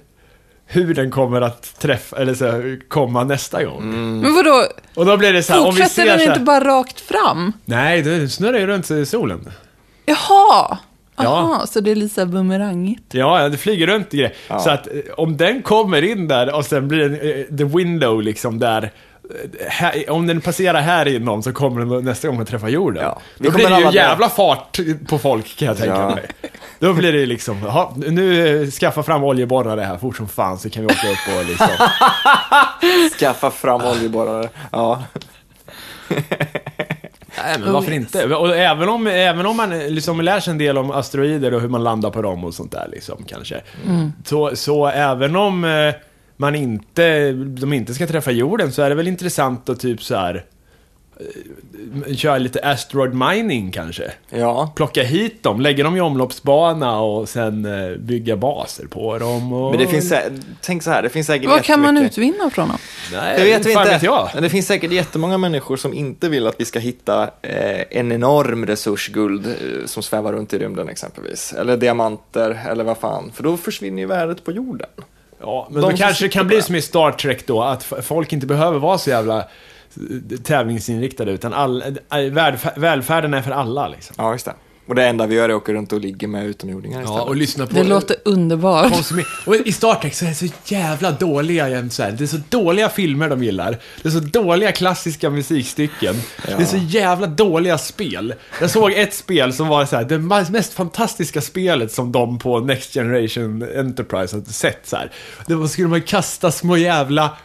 hur den kommer att träffa, eller så här, komma nästa gång. Men vadå, Och då blir det så här, om vi fortsätter ser den så här, inte bara rakt fram? Nej, det snurrar ju runt solen. Jaha! Ja. Aha, så det är lite bumerangigt. Ja, det flyger runt i grejer. Ja. Så att eh, om den kommer in där och sen blir det eh, the window liksom där här, om den passerar här inom så kommer den nästa gång att träffa jorden. Ja. Då blir det ju jävla fart på folk kan jag tänka Ja. mig. Då blir det liksom, "Jaha, nu eh, skaffa fram oljeborrare här fort som fan så kan vi åka upp och liksom. Skaffa fram oljeborrare. Ja. Nej men varför inte? Och även om, även om man liksom lär sig en del om asteroider och hur man landar på dem och sånt där liksom kanske. Så, så även om eh, man inte, de inte ska träffa jorden så är det väl intressant att typ så här eh, köra lite asteroid mining kanske. ja. Plocka hit dem, lägga dem i omloppsbana och sen eh, bygga baser på dem. Och... Men det finns, tänk så här, det finns säkert Vad kan man utvinna från dem? Nej, Det vet vi inte. vet jag. Men det finns säkert jättemånga människor som inte vill att vi ska hitta eh, en enorm resurs guld som svävar runt i rymden exempelvis. Eller diamanter, eller vad fan. För då försvinner ju värdet på jorden. Ja, men De då kanske det kan bli som i Star Trek då, att folk inte behöver vara så jävla eh, tävlingsinriktade, utan all, välfär, välfärden är för alla liksom. Ja, just det. Och det enda vi gör är att åka runt och ligga med utomjordingar istället. Ja, och lyssna på... Det låter underbart. Och i Star Trek så är det så jävla dåliga jämt så här. Det är så dåliga filmer de gillar. Det är så dåliga klassiska musikstycken. Det är så jävla dåliga spel. Jag såg ett spel som var så här, det mest fantastiska spelet som de på Next Generation Enterprise hade sett så här. Det var, skulle man kasta små jävla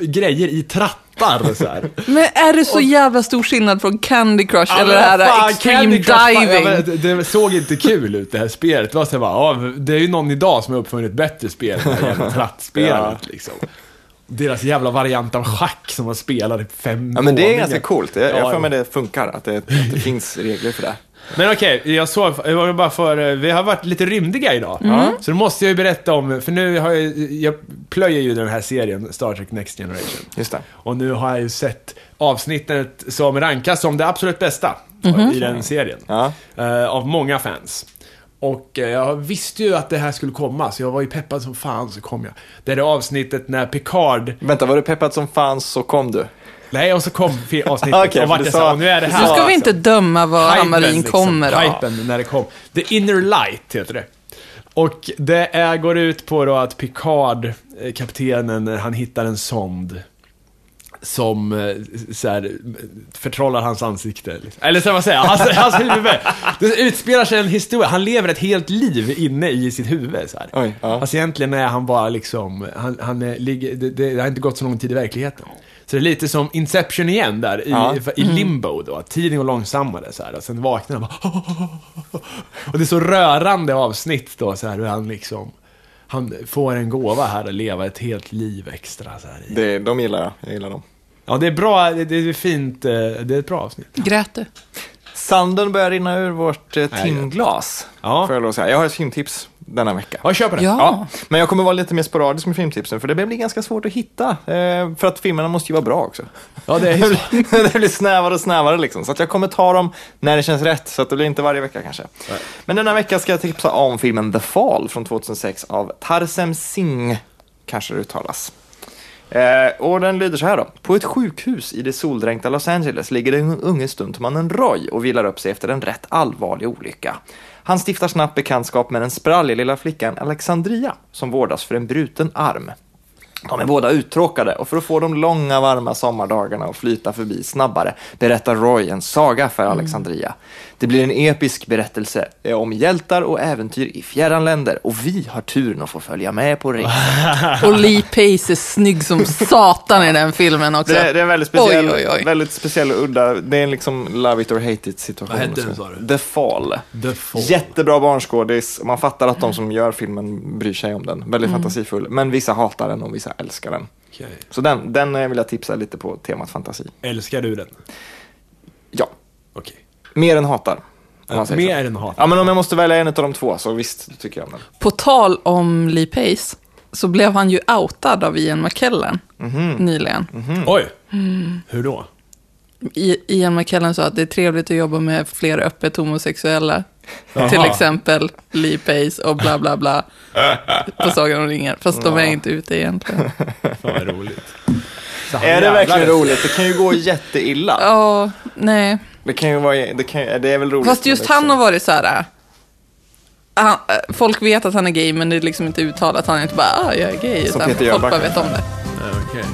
grejer i trattar och så här. Men är det så jävla stor skillnad från Candy Crush Ja, eller det här fan, Extreme Diving? ja, det, det såg inte kul ut det här spelet. Det var så här, bara, ja, det är ju någon idag som har uppfunnit ett bättre spel än det här jävla trattspelet Ja. liksom. Deras jävla variant av schack som man spelar i fem Ja, men det är ganska coolt. Jag, Ja, jag får med det funkar, att det, att det finns regler för det. Men okej, jag såg, jag var bara för, vi har varit lite rymdiga idag. Så då måste jag ju berätta om, för nu har jag, jag plöjer ju den här serien, Star Trek Next Generation. Just det. Och nu har jag ju sett avsnittet som rankas som det absolut bästa i den serien. Ja. Eh, av många fans. Och eh, jag visste ju att det här skulle komma, så jag var ju peppad som fan, så kom jag. Det är det avsnittet när Picard, Vänta, var du peppad som fan så kom du. Nej, och så kom avsnittet Okej, och vart jag sa- nu är det här. Nu ska vi inte döma vad Hypen, Hammarin liksom. kommer av. Hypen när det kom. The Inner Light heter det. Och det är, går ut på då att Picard, eh, kaptenen, när han hittar en sond som eh, så här, förtrollar hans ansikte. liksom. Eller så vad säger jag, hans, hans huvud. Det utspelar sig en historia, han lever ett helt liv inne i sitt huvud. Så här. Oj, ja. Fast egentligen är han bara liksom, han, han är, ligger, det, det har inte gått så lång tid i verkligheten. Så det är lite som Inception igen där, i, Ja. i limbo då. Tiden går långsammare så här. Och sen vaknar han bara... Och det är så rörande avsnitt då, så här, hur han liksom... Han får en gåva här att leva ett helt liv extra så här. i. Det, de gillar jag, jag gillar dem. Ja, det är bra, det det är fint, eh, det är ett bra avsnitt. Grät du? Sanden börjar rinna ur vårt eh, timglas. Ja. Får jag lov att säga. Jag har ett filmtips denna vecka. Ja, kör på det. Ja. Ja, men jag kommer vara lite mer sporadisk med filmtipsen för det blir ganska svårt att hitta. Eh, för att filmerna måste ju vara bra också. Ja, det är Det blir, det blir snävare och snävare liksom. Så att jag kommer ta dem när det känns rätt. Så att det blir inte varje vecka kanske. Men denna vecka ska jag tipsa om filmen The Fall från 2006 av Tarsem Singh, kanske det uttalas. Eh, och den lyder så här då. På ett sjukhus i det soldränkta Los Angeles ligger den unge stuntmannen Roy och vilar upp sig efter en rätt allvarlig olycka. Han stiftar snabbt bekantskap med den spralliga lilla flickan Alexandria som vårdas för en bruten arm. De är båda uttråkade och för att få de långa varma sommardagarna att flyta förbi snabbare berättar Roy en saga för Alexandria. Det blir en episk berättelse eh, om hjältar och äventyr i fjärran länder och vi har turen att få följa med på resan. Och Lee Pace är snygg som satan i den filmen också. Det är, det är en väldigt speciell, Oj, oj, oj. väldigt speciell och udda, det är en liksom love it or hate it situation. Vad hette den, Så. sa du? The Fall. The Fall. Jättebra barnskådis, man fattar att de som gör filmen bryr sig om den. Väldigt Mm. fantasifull, men vissa hatar den och vissa älskar den. Okej. Så den, den eh, vill jag tipsa lite på temat fantasi. Älskar du den? Ja, Okej. mer än hatar. så. Mer än hat. Ja, men om jag måste välja en av de två så visst tycker jag om den. På tal om Lee Pace, så blev han ju outad av Ian McKellen Mhm. nyligen. Oj! Mm. Hur då? I, Ian McKellen sa att det är trevligt att jobba med fler öppet homosexuella. Jaha. Till exempel Lee Pace och bla bla bla. på Sagan om ringen. Fast de är inte ute egentligen. Fan vad roligt. Är det verkligen jävlar- roligt? Det kan ju gå jätteilla. Ja, nej. Det kan ju vara, det, kan, det är väl roligt. Fast just det han har varit så här. äh, Han, äh, folk vet att han är gay, men det är liksom inte uttalat. Han är inte bara, ah, jag är gay. Som Utan Peter folk bara vet om det. Ja, Okej.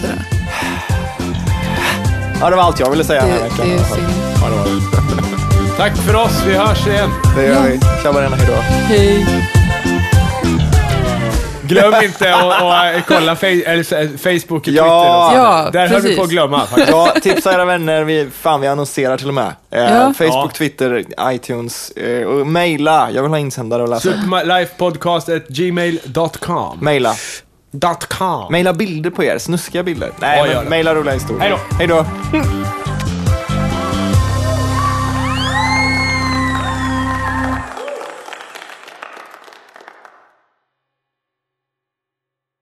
Sådär. Ja, det var allt jag ville säga den här Det, det är synd. Ja, det var det. Tack för oss, vi hörs igen. Det gör vi. Tja Marina, hejdå. Hej. Glöm inte att eh, kolla Facebook och Twitter. Ja. Ja, Där höll vi precis. på att glömma faktiskt. Ja, tipsa era vänner. Vi, fan, vi annonserar till och med. Eh, Ja. Facebook, Ja. Twitter, iTunes och och mejla. Jag vill ha insändare och läsa. Superlifepodcast.gmail.com Mejla. Dot .com. Mejla bilder på er, snuskiga bilder. Nej, men mejla roliga historier. Hej då. Hej då.